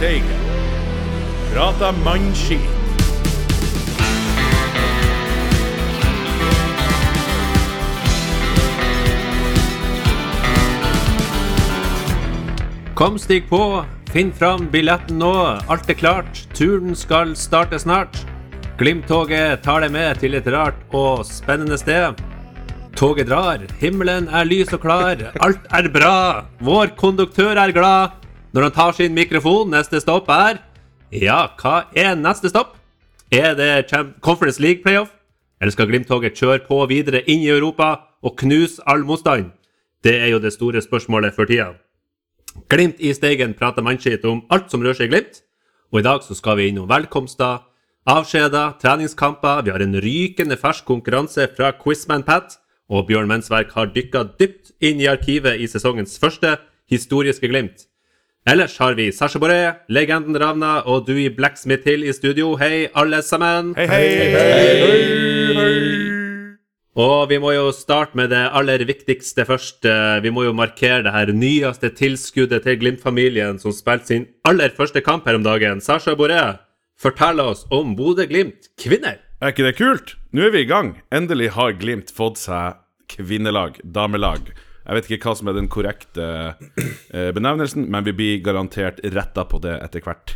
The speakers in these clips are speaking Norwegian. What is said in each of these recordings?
Steigen. Prata mannskit. Kom, stig på. Finn fram billetten nå. Alt er klart. Turen skal starte snart. Glimt-toget tar deg med til et rart og spennende sted. Toget drar, himmelen er lys og klar, alt er bra. Vår konduktør er glad når han tar sin mikrofon. Neste stopp er Ja, hva er neste stopp? Er det Conference League playoff? Eller skal Glimt-toget kjøre på videre inn i Europa og knuse all motstand? Det er jo det store spørsmålet for tida. Glimt i Steigen prater mannskitt om alt som rører seg i Glimt. Og i dag så skal vi innom velkomster, avskjeder, treningskamper. Vi har en rykende fersk konkurranse fra Quizman Pat. Og Bjørn Mensverk har dykka dypt inn i arkivet i sesongens første historiske Glimt. Ellers har vi Sasha Boré, legenden Ravna og Dewey Blacksmith Hill i studio. Hei, alle sammen. Hei, hei! Hei, hei, Og vi må jo starte med det aller viktigste først. Eh, Vi må jo markere det her nyeste tilskuddet til Glimt-familien, som spilte sin aller første kamp her om dagen. Sasha Boré, fortell oss om Bodø-Glimt kvinner. Er ikke det kult? Nå er vi i gang. Endelig har Glimt fått seg kvinnelag, damelag. Jeg vet ikke hva som er den korrekte eh, benevnelsen, men vi blir garantert retta på det etter hvert.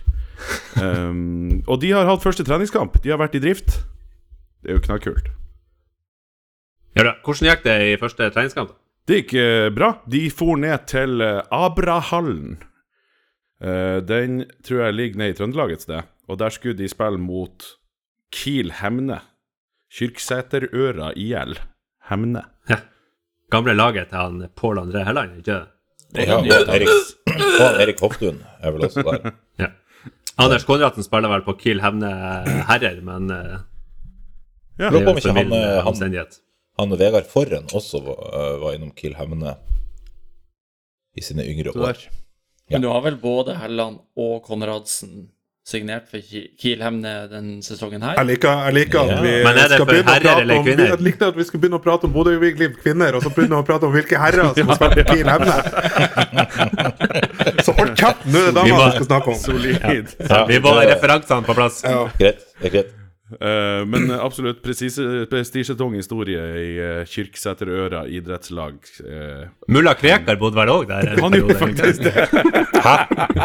Um, og de har hatt første treningskamp. De har vært i drift. Det er jo knallkult. Ja, da. Hvordan gikk det i første treningskamp? da? Det gikk uh, bra. De for ned til uh, Abrahallen. Uh, den tror jeg ligger nede i Trøndelag et sted. Og der skulle de spille mot Kiel Hemne. Kyrksæterøra IL. Hemne. Ja. Gamle laget til han Pål André Helland, ikke det? Ja, og Erik, og Erik Hoftun er vel også der. Ja. Anders Konradsen spiller vel på Kiel Hemne herrer, men eh, Ja. Lurer på om det er ikke han, formildende han, omstendighet. han Vegard Forren også var, var innom Kiel Hemne i sine yngre år. Ja. Men du har vel både Helland og Konradsen signert for Ki- Kiel Hemne den sesongen her? Jeg liker, jeg liker at vi er skal begynne å prate om? Jeg likte at vi skulle begynne å prate om Bodø-Glimt kvinner, og så begynne å prate om hvilke herrer som har spilt på Kiel Hemne. Så hold kjeft, nå er det damer vi skal snakke om. Solid. Ja, Vi må ha referansene på plass. Ja. Greit. det er greit. Eh, men eh, absolutt presise- prestisjetung historie i uh, Kyrksæterøra idrettslag. Uh, Mulla Krekar bodde vel òg der? han gjorde faktisk det. Hæ?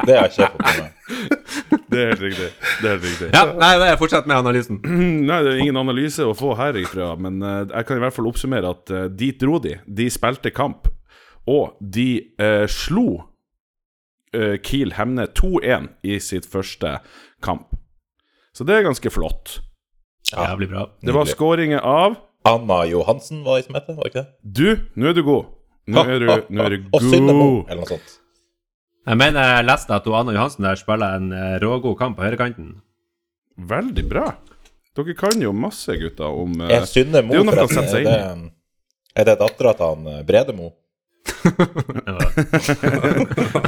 Det har jeg ikke fått med meg. Det er helt riktig. Det er riktig. Ja, nei, er Fortsett med analysen. Nei, det er ingen analyse å få herifra, men uh, jeg kan i hvert fall oppsummere at eh, dit dro de. De spilte kamp, og de eh, slo eh, Kiel Hemne 2-1 i sitt første kamp. Så det er ganske flott. Jævlig bra. Det var skåringer av Anna Johansen var det som heter, var det ikke det? Du, nå er du god. Nå er du, nå er du Og Synne god. eller noe sånt. Jeg mener jeg leste at Anna Johansen der spiller en eh, rågod kamp på høyrekanten. Veldig bra. Dere kan jo masse, gutter, om eh, Er Synne det er er det, er det dattera til han eh, Bredemo?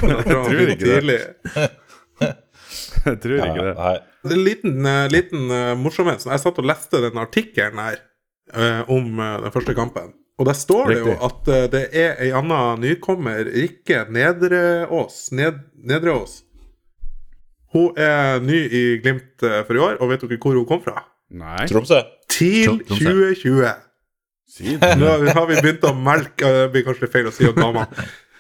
Jeg tror ikke det. Jeg tror ikke det. nei. En liten, eh, liten eh, morsomhet. Jeg satt og leste den artikkelen her eh, om den første kampen. Og der står det jo at det er ei anna nykommer, Rikke Nedreås. Ned, Nedreås. Hun er ny i Glimt for i år, og vet dere hvor hun kom fra? Nei, Tromsø? TIL 2020. Siden. Nå har vi- begynt å melke Det blir kanskje feil å si om damene.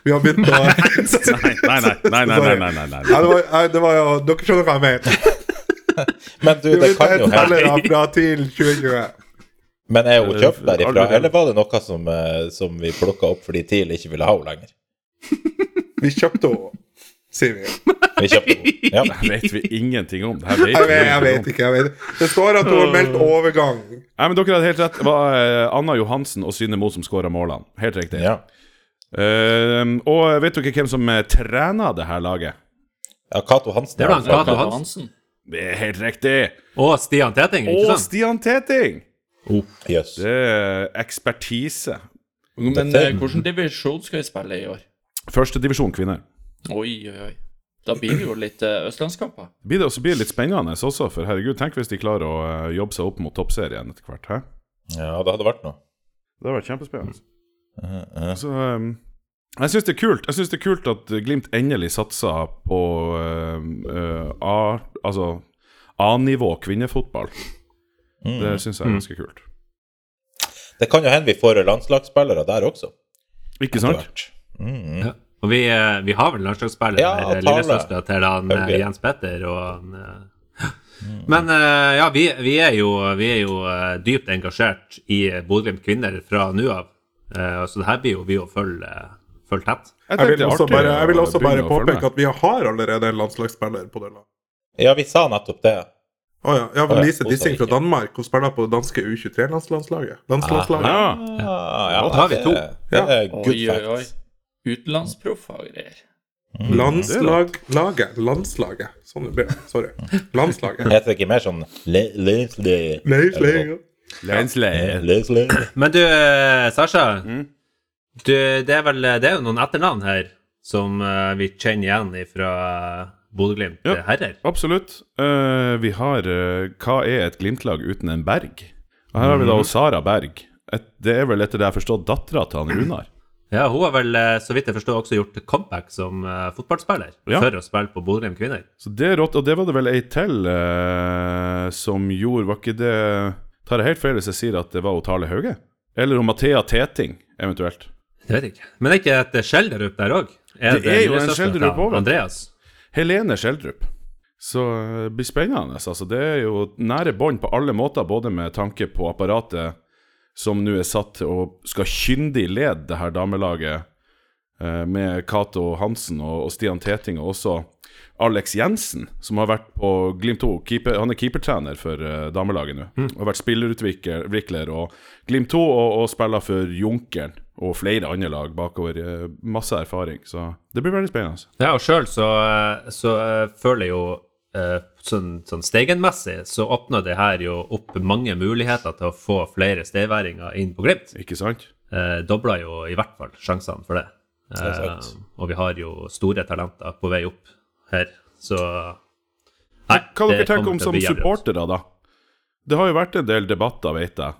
Vi har begynt å Nei, nei, nei. nei, nei, nei, nei, nei, nei. Ja, det var, det var jo Dere skjønner hva jeg mener. Men du, det kan jo hende spillere fra TIL 2020. Men er hun kjøpt derifra, eller var det noe som, eh, som vi plukka opp fordi TIL ikke ville ha henne lenger? Vi kjøpte henne, sier vi. Vi kjøpte henne. Ja. Det vet vi ingenting om. Det her vet Jeg vet, jeg vet ikke. jeg vet Det står at hun har meldt overgang. Nei, men Dere hadde helt rett. Det var eh, Anna Johansen og Synne Mo som skåra målene. Helt riktig. ja. Uh, og vet dere hvem som eh, trener det her laget? ja Cato Hansen. Er Cato Cato Hansen. Det er helt riktig. Og Stian Teting, ikke Og sant? Stian Teting! Jøss. Det er ekspertise. Men Dette- eh, hvilken divisjon skal vi spille i år? Første divisjon kvinner. Oi, oi, oi. Da blir det jo litt østlandskamper. Det Blir det også blir litt spennende også, for herregud, tenk hvis de klarer å eh, jobbe seg opp mot toppserien etter hvert. Hæ? Ja, det hadde vært noe. Det hadde vært kjempespennende. Uh, uh. Så um, Jeg syns det er kult Jeg synes det er kult at Glimt endelig satser på uh, A, altså A-nivå kvinnefotball. Det syns jeg er ganske kult. Det kan jo hende vi får landslagsspillere der også. Ikke sant? Mm. Ja. Og vi, eh, vi har vel landslagsspiller Ja, lillesøstera til han okay. Jens Petter og han eh, Men ja, vi, vi er jo, vi er jo dypt engasjert i Bodø-Glimt kvinner fra nå av. Eh, så det her blir jo vi å følge, følge tett. Jeg jeg, vil også bare, jeg vil også bare påpeke at vi har allerede en landslagsspiller på det laget. Ja, vi sa nettopp det. Å ja. ja ja, Lise Dissing fra. Danmark. Hun spiller på det danske U23-landslaget. Landslaget. Ja. Ah, ja, ja, Da har vi to. Det er Oi, good oi, oi. facts. Utenlandsproffer og greier. Landslaglaget. Landslaget. Sånn det blir. Sorry. Landslaget. Heter det ikke mer sånn? Landslaget. Lensleier. Leslie? Men du, eh, Sasha. Mm. Du, det er vel det er jo noen etternavn her som uh, vi kjenner igjen fra Bodø-Glimt Ja. eh, herrer. Absolutt. Uh, vi har uh, Hva er et Glimt-lag uten en Berg? Og her har vi da Sara Berg. Et, det er vel etter det jeg forstår dattera til han Runar. Ja, hun har vel, så vidt jeg forstår, også gjort comeback som fotballspiller Ja. for å spille på Bodø-Glimt kvinner. Så det er rått. Og det var det vel ei til som gjorde Var ikke det Tar jeg helt feil hvis jeg sier at det var Tale Hauge? Eller om Mathea Teting, eventuelt? Det vet jeg ikke. Men er ikke et Skjelderup der òg? Det er jo en Skjelderup. Andreas. Helene Skjeldrup. Så eh, det blir spennende. Altså, det er jo nære bånd på alle måter, både med tanke på apparatet som nå er satt til å skal kyndig lede det her damelaget, eh, med Cato Hansen og, og Stian Teting, og også Alex Jensen, som har vært på Glimt 2. Keeper, han er keepertrener for eh, damelaget nå. Og har vært spillerutvikler og Glimt 2 og, og spiller for Junkeren og flere andre lag bakover. eh, masse erfaring, så det blir veldig spennende. Ja, og sjøl så, eh, så eh, føler jeg jo sånn, sånn stegenmessig så åpner det her jo opp mange muligheter til å få flere stedværinger inn på Glimt. Ikke sant? Eh, dobler jo i hvert fall sjansene for det. Det. Eh, og vi har jo store talenter på vei opp her, så Nei, Hva dere tenker om som jævlig supportere, da? Det har jo vært en del debatter, vet jeg,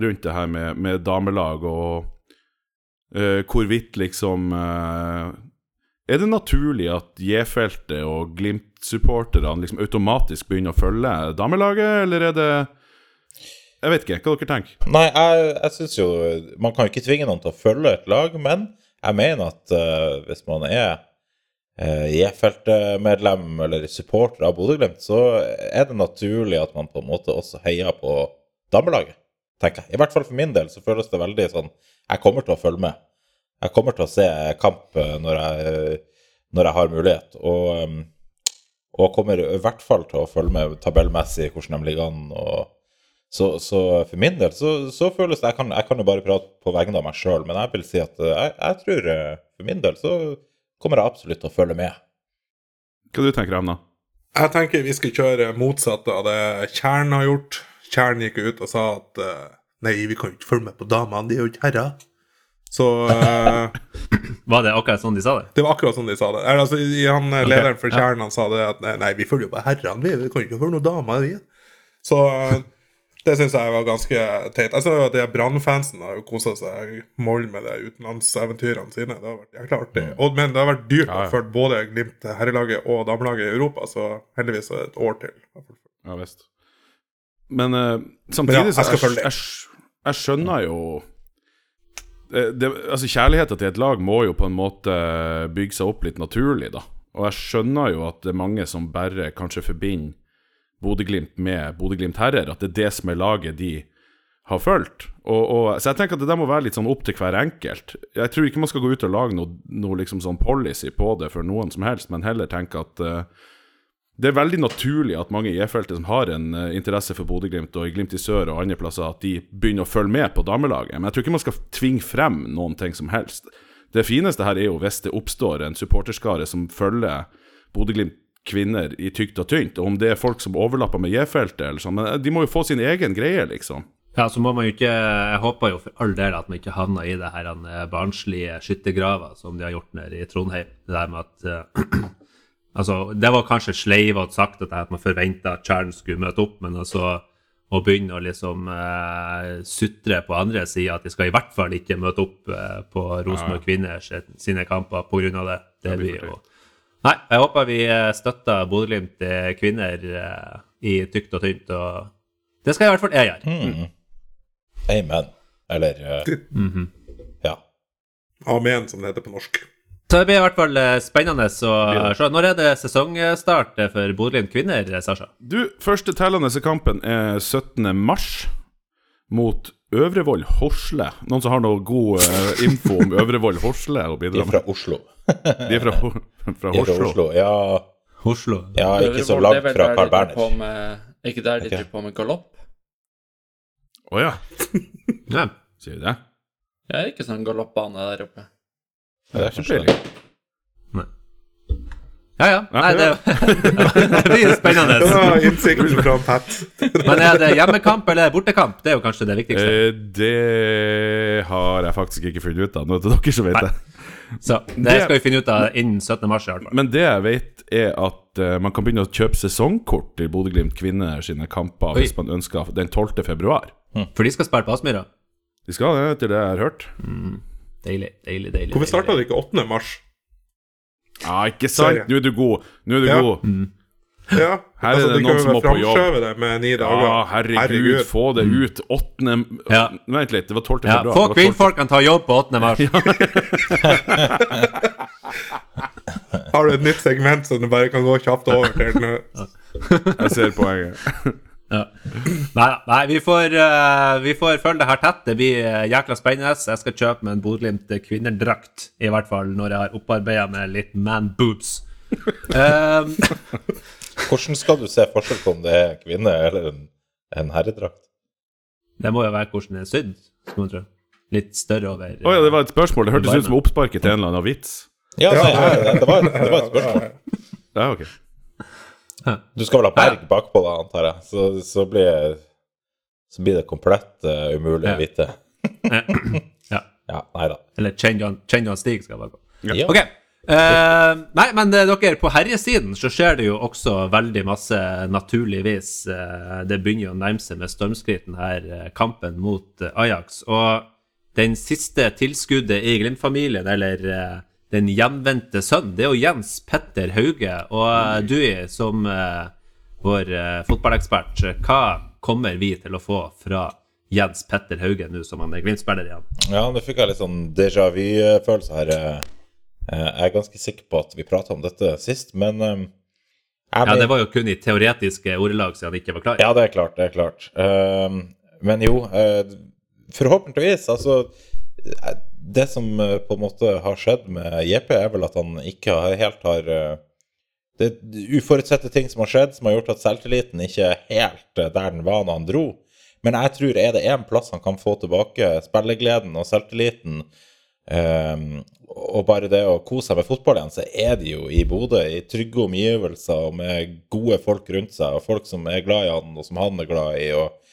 rundt det her med, med damelag og eh, hvorvidt liksom uh, Er det naturlig at J-feltet og Glimt-supporterne liksom automatisk begynner å følge damelaget, eller er det Jeg vet ikke. Hva dere tenker Nei, jeg, jeg syns jo Man kan jo ikke tvinge noen til å følge et lag, men jeg mener at uh, hvis man er uh, J-feltmedlem eller supporter av Bodø-Glimt, så er det naturlig at man på en måte også heier på damelaget, tenker jeg. I hvert fall for min del så føles det veldig sånn Jeg kommer til å følge med. Jeg kommer til å se kamp eh, når jeg, når jeg har mulighet. Og, um, og kommer i hvert fall til å følge med tabellmessig hvordan de ligger an. og så, så for min del så, så føles det jeg kan, jeg kan jo bare prate på vegne av meg sjøl, men jeg vil si at eh, jeg, jeg tror eh, for min del så kommer jeg absolutt til å følge med. Hva du tenker Evna? Jeg tenker vi skal kjøre motsatt av det Tjern har gjort. Tjern gikk ut og sa at eh, nei, vi kan jo ikke følge med på damene, de er jo ikke herrer. Så eh, Var det akkurat sånn de sa det? det var akkurat sånn de sa det. Eller, altså, han, okay. lederen for. Tjern han sa det at nei, nei, vi følger jo bare herrene, vi, vi kan jo ikke følge noen damer. Vi. Så eh, det syns jeg var ganske teit. Jeg ser jo at de Brann-fansen har jo kosa seg moll med de utenlandseventyrene sine. Det har vært jækla artig. Og, men det har vært dyrt Ja, ja. å følge både Glimt herrelaget og damelaget i Europa, så heldigvis er det et år til. Ja visst. Men uh, samtidig Men ja, jeg så jeg, jeg, jeg skjønner jo det, det, Altså Kjærligheten til et lag må jo på en måte bygge seg opp litt naturlig, da. Og jeg skjønner jo at det er mange som bare kanskje forbinder Bodø-Glimt med Bodø-Glimt herrer, at det er det som er laget de har fulgt. Og, og, så jeg tenker at det der må være litt sånn opp til hver enkelt. Jeg tror ikke man skal gå ut og lage noe, noe liksom sånn policy på det for noen som helst, men heller tenke at eh, det er veldig naturlig at mange i E-feltet som har en eh, interesse for Bodø-Glimt og i Glimt i sør og andre plasser, at de begynner å følge med på damelaget. Men jeg tror ikke man skal tvinge frem noen ting som helst. Det fineste her er jo hvis det oppstår en supporterskare som følger Bodø-Glimt kvinner i tykt og tynt, og om det er folk som overlapper med J-feltet eller sånn, men de må jo få sin egen greie, liksom. Ja, så må man jo ikke Jeg håper jo for all del at man ikke havner i det her eh, barnslige skyttergrava som de har gjort nede i Trondheim. Det der med at eh, Altså, det var kanskje sleivete sagt at, at man forventa at Chern skulle møte opp, men altså å begynne å liksom eh, sutre på andre sida at de skal i hvert fall ikke møte opp eh, på Rosenborg Kvinners sine kamper pga. det. Det det blir jo Nei, jeg håper vi eh, støtter Bodø-Glimt kvinner eh, i tykt og tynt, og det skal i hvert fall jeg gjøre. Mm. Amen. Eller eh, Ja. Amen, som det heter på norsk. Så det blir i hvert fall eh, spennende å se. Når er det sesongstart for Bodø-Glimt kvinner, Sasha? Du, første tellende kampen er 17. mars mot Øvrevoll Horsle. Noen som har noe god eh, info om Øvrevoll Horsle å De bidra er fra? Oslo. De er fra, fra De er fra Oslo. Ja, Oslo. ja, ikke så langt fra Carl de Berner. med- ikke der de okay. driver på med galopp? Å ja, Ja. sier du det? Ja, ikke sånn galoppbane der oppe? Det er Ikke peiling. Ja, ja. Nei, det, det blir spennende. Ja, innsikten fra Pat. Men er det hjemmekamp eller bortekamp? Det er jo kanskje det viktigste. Eh, det har jeg faktisk ikke funnet ut av. Nå er det dere som vet det. Så det skal vi finne ut av innen 17. mars. i hvert fall. Men det jeg vet, er at eh, man kan begynne å kjøpe sesongkort til Bodø-Glimt kvinner sine kamper Oi. hvis man ønsker den 12. februar. For de skal spille på Aspmyra. De skal det, etter det jeg har hørt. Deilig, deilig, deilig. Hvorfor starta du det ikke 8. mars? Ja, ikke sant? Nå er du god. Nå er du Ja. god. Ja, Her er det de noen som må på jobb. det med ni dager. Ja, herregud, få det ut. 8. Ja. Vent litt, det var 12. Ja, få Det var 12. kvinnfolkene ta jobb på 8. mars. Har du et nytt segment som du bare kan gå kjapt over til? Jeg ser poenget. Ja. Nei, nei vi, får, uh, vi får følge det her tett. Det blir eh, jækla spennende. Jeg skal kjøpe meg en Bodø-Glimt kvinnedrakt, i hvert fall når jeg har opparbeida meg litt man boobs. Um, Hvordan skal du se forskjell på om det er kvinne eller en, en herredrakt? det må jo være hvordan det er sydd, skulle man tro. Litt større over Å ja, det var et spørsmål. Det hørtes ut som oppsparket til en eller annen vits. Ja, nei, jeg- det, var, det var et spørsmål. Ja, ok. Du skal vel ha berg bakpå da, antar jeg. Så, så, blir, så blir det komplett uh, umulig Ja. å vite. Ja. Ja, nei da. Eller Change on, change on Stig skal være på. Ja. Ok. Eh, nei, men eh, dere, på herjesiden så skjer det jo også veldig masse, naturligvis. Eh, det begynner jo å nærme seg med stormskritt, denne eh, kampen mot Ajax. Og den siste tilskuddet i Glimt-familien, eller den hjemvendte sønnen, det er jo Jens Petter Hauge. Og du, som uh, vår uh, fotballekspert, eh, hva kommer vi til å få fra Jens Petter Hauge nå som han er Glimt-spiller igjen? Ja, nå fikk jeg litt sånn déjà vu-følelse her. Jeg er ganske sikker på at vi prata om dette sist, men um, jeg Ja, det var jo kun i teoretiske ordelag siden han ikke var klar. Ja, det er klart, det er klart. Men jo, forhåpentligvis, altså Det som eh, på en måte har skjedd med JP, er vel at han ikke helt har eh, Det er uforutsette ting som har skjedd, som har gjort at selvtilliten ikke er helt eh, der den var når han dro. Men jeg tror er det én plass han kan få tilbake spillegleden og selvtilliten, og bare det å kose seg med fotball igjen, så er det jo i Bodø, i trygge omgivelser og med gode folk rundt seg, og folk som er glad i han, og som han er glad i. og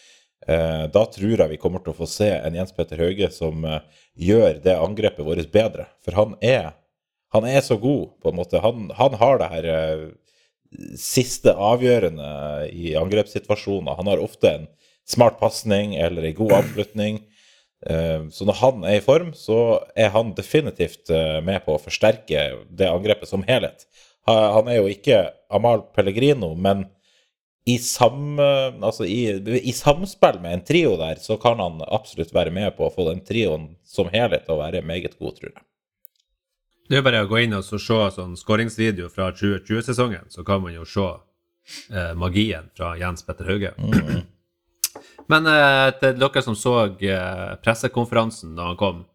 Da tror jeg vi kommer til å få se en Jens Petter Hauge som eh, gjør det angrepet vårt bedre. For han er, han er så god, på en måte. Han, han har det her eh, siste avgjørende i angrepssituasjoner. Han har ofte en smart pasning eller en god avslutning. Eh, Så når han er i form, så er han definitivt eh, med på å forsterke det angrepet som helhet. Han er jo ikke Amal Pellegrino, men i, sam, altså i, i samspill med en trio der, så kan han absolutt være med på å få den trioen som helhet til å være meget god, tror jeg. Det er bare å gå inn og så se sånn skåringsvideo fra 2020-sesongen, så kan man jo se eh, magien fra Jens Petter Hauge. Men eh, til dere som så eh, pressekonferansen da han kom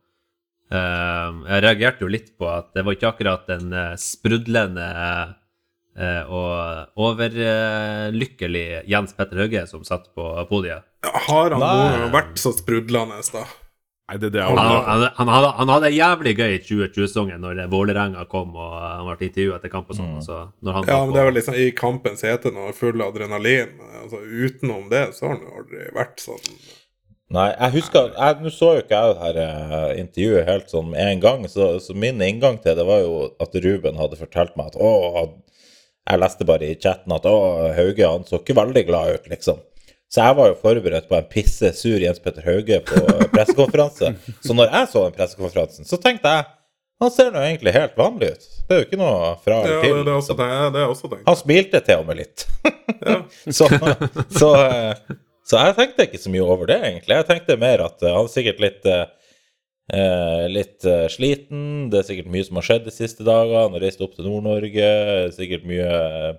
eh, Jeg reagerte jo litt på at det var ikke akkurat en eh, sprudlende eh, og overlykkelig Jens Petter Hauge som satt på podiet. Har han Nei. noen vært så sprudlende, da? Nei, det det Han, han, han, hadde, han hadde jævlig gøy i 2020-sesongen når Vålerenga kom og han ble intervjua etter kamp og sånn. Så når han Ja, men det er vel liksom i kampens hete når han full adrenalin. Altså, utenom det så har han jo aldri vært sånn Nei, jeg husker Nå så jo ikke jeg det her eh, intervjuet helt sånn med en gang, så, så min inngang til det var jo at Ruben hadde fortalt meg at å Jeg leste bare i chatten at å, Hauge han så ikke veldig glad ut, liksom. Så jeg var jo forberedt på en pisse sur Jens Petter Hauge på pressekonferanse. Så når jeg så den pressekonferansen, så tenkte jeg han ser nå egentlig helt vanlig ut. Det er jo ikke noe fra Ja, eller til. det er også det, det er også. Han smilte til og med litt. så, så, eh, så jeg tenkte ikke så mye over det, egentlig. Jeg tenkte mer at eh, han er sikkert litt eh, Litt eh, sliten. Det er sikkert mye som har skjedd de siste dagene. Har reist opp til Nord-Norge. Sikkert mye eh,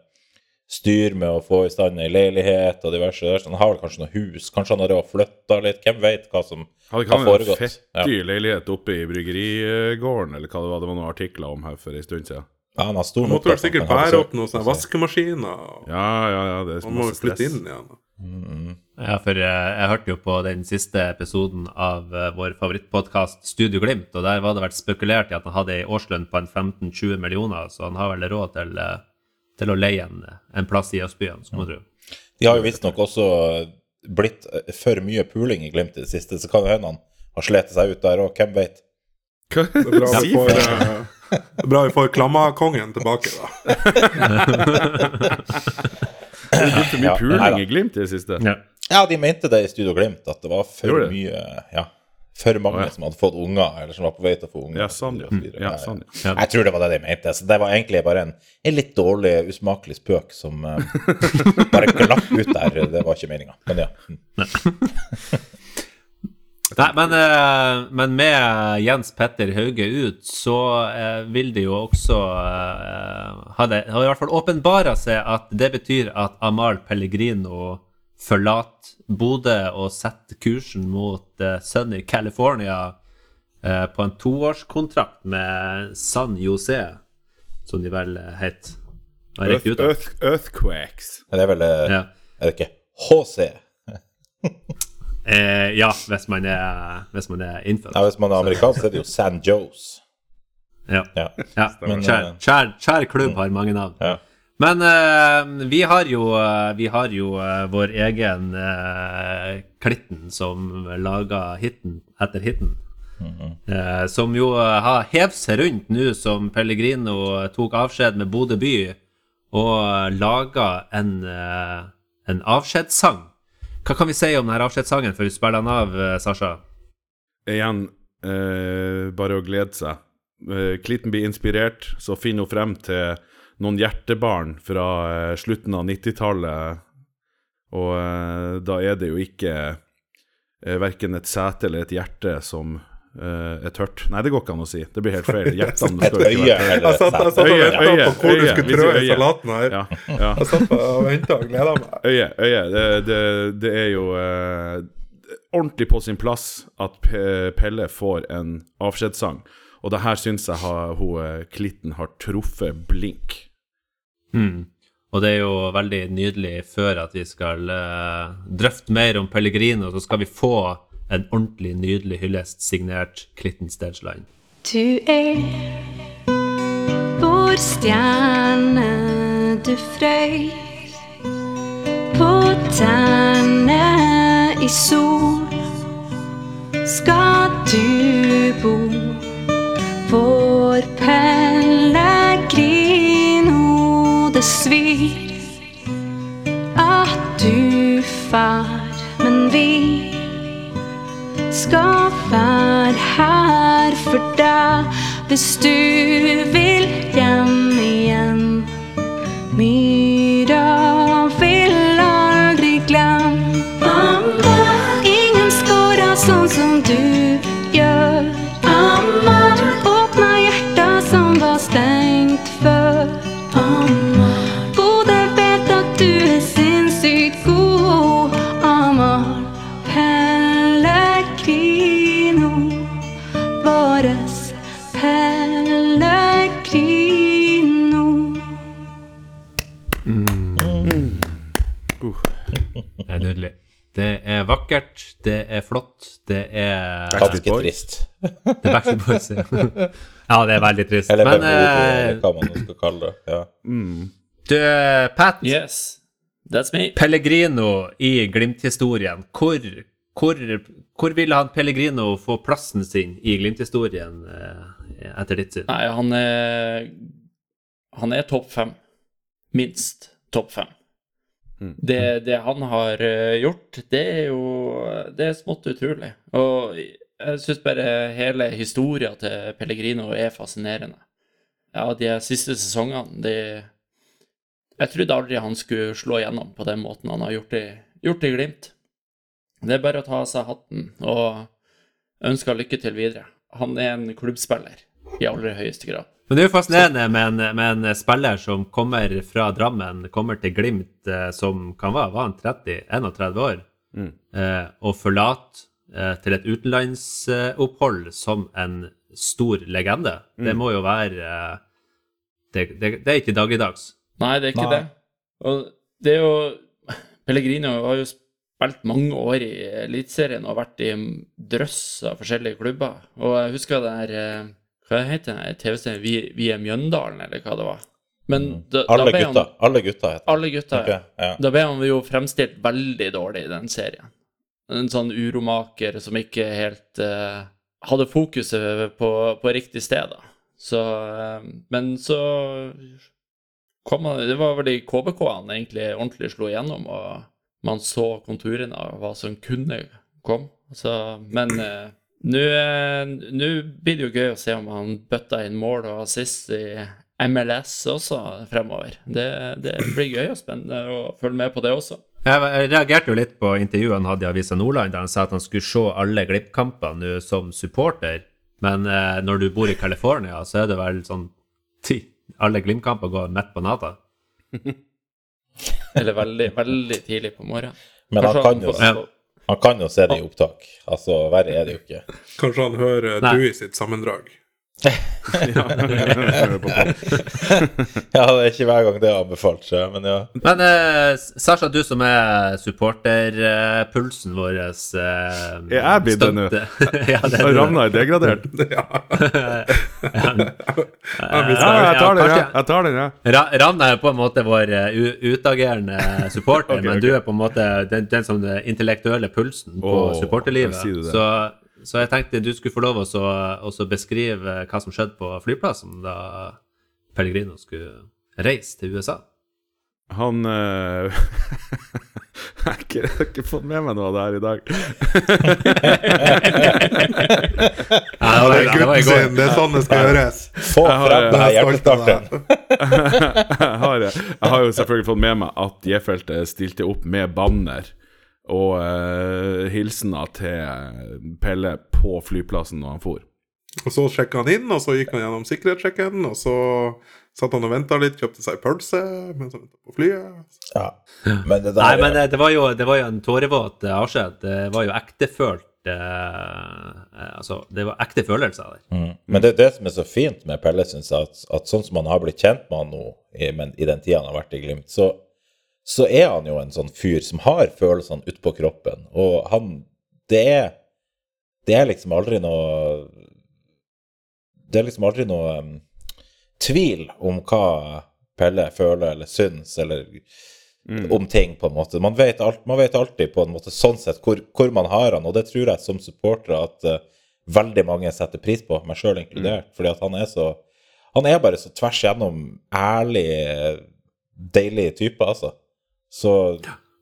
styr med å få i stand ei leilighet og diverse. diverse. Han har vel kanskje noe hus. Kanskje han har flytta litt. Hvem vet hva som Hadde ikke han en foregått. fett dyr leilighet oppe i bryggerigården, eller hva det var? Det var noen artikler om her for en stund siden. Ja, han har stor Han måtte vel sikkert bære opp noen sånne vaskemaskiner. Ja, ja, ja, det er Han må jo flytte stress. inn igjen. da. Ja, for eh, jeg hørte jo på den siste episoden av eh, vår favorittpodkast Studio Glimt, og der var det vært spekulert i at han hadde ei årslønn på en 15-20 millioner, så han har vel råd til, eh, til å leie en, en plass i Østbyen, skulle man tro. De har jo visstnok også blitt for mye puling i Glimt i det siste, så kan det hende han har slitt seg ut der òg, hvem vet. Det er bra vi får, bra vi får Klammakongen tilbake, da. Det er blitt for mye Ja, puling i Glimt i det siste. Ja. Ja, de mente det i Studio Glimt, at det var for det? mye Ja, for mange ja. som hadde fått unger, eller som var på vei til å få unger. Ja, sånn, ja. ja, sånn. Jeg tror det var det de mente. Så det var egentlig bare en, en litt dårlig, usmakelig spøk som uh, bare glapp ut der. Det var ikke meninga. Men ja. Nei, men, eh, men med Jens Petter Hauge ut, så eh, vil det jo også ha det Har i hvert fall åpenbara seg at det betyr at Amahl Pellegrino forlater Bodø og sette kursen mot uh, Sunny California uh, på en toårskontrakt med San Jose, som de vel eh, het. Earth, earth, earthquakes. Men det er vel Ja. Er det ikke HC? Eh, ja, hvis man er, hvis man er innfødt. Ja, hvis man er amerikansk, så er det jo San Jose. Ja. Ja. Ja, Men, kjær, kjær, kjær klubb har mange navn. Ja. Men uh, vi har jo, uh, vi har jo uh, vår egen Klitten som laga hiten etter hiten. Eh, som jo har hevet seg rundt nå som Pellegrino tok avskjed med Bodø by, og laga en, en avskjedssang. Hva kan vi si om denne avskjedssangen før vi spiller den av, Sasha? Igjen, eh, bare å glede seg. Klitten blir inspirert, så finner hun frem til noen hjertebarn fra eh, slutten av 90-tallet. Og eh, da er det jo ikke eh, verken et sete eller et hjerte som eh, er tørt. Nei, det går ikke an å si. Det blir helt feil. Hjertene skal ikke være Jeg satt, og venta på hvor du skulle trå i salaten her. Ja, ja. Jeg satt og venta og gleda meg. Øye, øye. Det, det, det er jo eh, ordentlig på sin plass at Pelle får en avskjedssang. Og det her syns jeg har, hun, eh, Klitten har truffet blink. Mm. Og det er jo veldig nydelig før at vi skal uh, drøfte mer om Pellegrino, så skal vi få en ordentlig nydelig hyllest signert Klitten Stageline. Du er vår stjerne, du frøys på tærne i sol. Skal du bo vår pellegrino, det svir at du far, men vi skal være her for deg. Hvis du vil hjem nydelig. Det er vakkert, det er flott, det er Ganske trist. Det er Backstreet Boys. ja. ja, det er veldig trist. Eller Men eh, eller hva man skal kalle det. Ja. du, Pat, Yes, that's me. Pellegrino i Glimt-historien. Hvor, hvor, hvor ville han Pellegrino få plassen sin i Glimt-historien eh, etter ditt syn? Nei, han er Han er topp fem. Minst topp fem. Det, det han har eh, gjort, det er jo Det er smått utrolig. Og jeg syns bare hele historia til Pellegrino er fascinerende. Ja, de siste sesongene, de Jeg trodde aldri han skulle slå igjennom på den måten han har gjort i, gjort i Glimt. Det er bare å ta av seg hatten og ønske lykke til videre. Han er en klubbspiller i aller høyeste grad. Men det er jo fascinerende med en, med en spiller som kommer fra Drammen, kommer til Glimt eh, som kan være var han 30-31 år, Mm. eh, og forlater eh, til et utenlandsopphold som en stor legende. Det må jo være det, det, det er ikke dagligdags. Nei, det er ikke Nei. det. Og det er jo Pellegrino har jo spilt mange år i Eliteserien og vært i drøss av forskjellige klubber. Og jeg husker det der Hva heter den TV-serien? Vi, vi er Mjøndalen, eller hva det var? Men da, da Alle da gutta. Han, Alle gutta heter alle gutta, ja. Ja. Da ble han jo fremstilt veldig dårlig i den serien. En sånn uromaker som ikke helt uh, hadde fokuset på, på riktig sted, da. Så uh, Men så kom han Det var vel i KBK han egentlig ordentlig slo igjennom, og man så konturene av hva som kunne komme. Så, men eh, nå eh, nå blir det jo gøy å se om han bøtter inn mål og assist i MLS også fremover. Det, det blir gøy og spennende å følge med på det også. Jeg reagerte jo litt på intervjuet han hadde i Avisa Nordland, der han sa at han skulle se alle glippkampene som supporter. Men eh, når du bor i California, så er det vel sånn ti, Alle Glimt-kamper går midt på natta. Eller veldig, veldig tidlig på morgenen. Men han kan, jo, får- han kan jo se det i opptak. Altså, verre er det jo ikke. Kanskje han hører Nei. Dewey sitt sammendrag. Ja, det er ikke hver gang det er anbefalt seg, men ja. Men eh, Sasha, du som er supporterpulsen vår eh, Er jeg blitt det nå? ja, er. Ravna i degradert. ja. Ja, Ja, jeg tar den, jeg. Jeg tar den, ja. Ra- Ravna er på en måte vår uh, utagerende supporter, okay, men du er på en måte den, den som den intellektuelle pulsen på oh, supporterlivet. Så, så jeg tenkte du skulle få lov å også beskrive hva som skjedde på flyplassen da Pellegrino skulle reise til USA. Han eh, Jeg har ikke, ikke fått med meg noe av det her i dag. Ja, det var, Det det var i går. det er sånn det skal gjøres. Få frem stolt av hjertestarteren. jeg, har, jo selvfølgelig fått med meg at J-feltet stilte opp med banner og uh, hilsena til Pelle på flyplassen når han for. Og så sjekka han inn, og så gikk han gjennom sikkerhetssjekken, og så satt han og venta litt, kjøpte seg pølse mens han venta på flyet. Ja. Men det der Nei, men det, det, var jo, det var jo en tårevåt eh, avskjed. Det var jo ektefølt eh, eh, Altså, det var ekte følelser der. Mm. Men det er det som er så fint med Pelle, syns jeg, at, at sånn som han har blitt kjent med han nå, i, men, i den tida han har vært i Glimt, så, så er han jo en sånn fyr som har følelsene utpå kroppen. Og han Det er Det er liksom aldri noe Det er liksom aldri noe um, tvil om hva Pelle føler eller syns, eller om ting, på en måte. Man vet, alt, man vet alltid på en måte sånn sett hvor, hvor man har han, og det tror jeg som supportere at uh, veldig mange setter pris på, meg sjøl inkludert. Fordi at han er så Han er bare så tvers igjennom ærlig, deilig type, altså. Så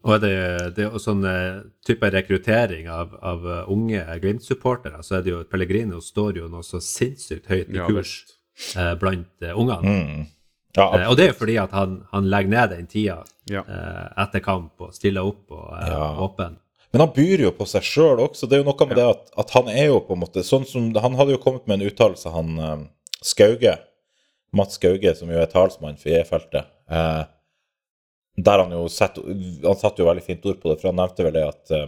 Og det, det er jo sånn eh, type rekruttering av, av eh, unge Glimt-supportere, så er det jo Pellegrino står jo noe så sinnssykt høyt i Ja, kurs eh, blant eh, ungene. mm, ja, Eh, og det er jo fordi at han, han legger ned den tida Ja. eh, etter kamp og stiller opp og er Ja. åpen. Men han byr jo på seg sjøl også. Det er jo noe med det at, at han er jo på en måte sånn som Han hadde jo kommet med en uttalelse, han eh, Skauge. Mats Skauge, som jo er talsmann for E-feltet. Eh, der han jo sett, Han satte jo veldig fint ord på det, for han nevnte vel det at eh,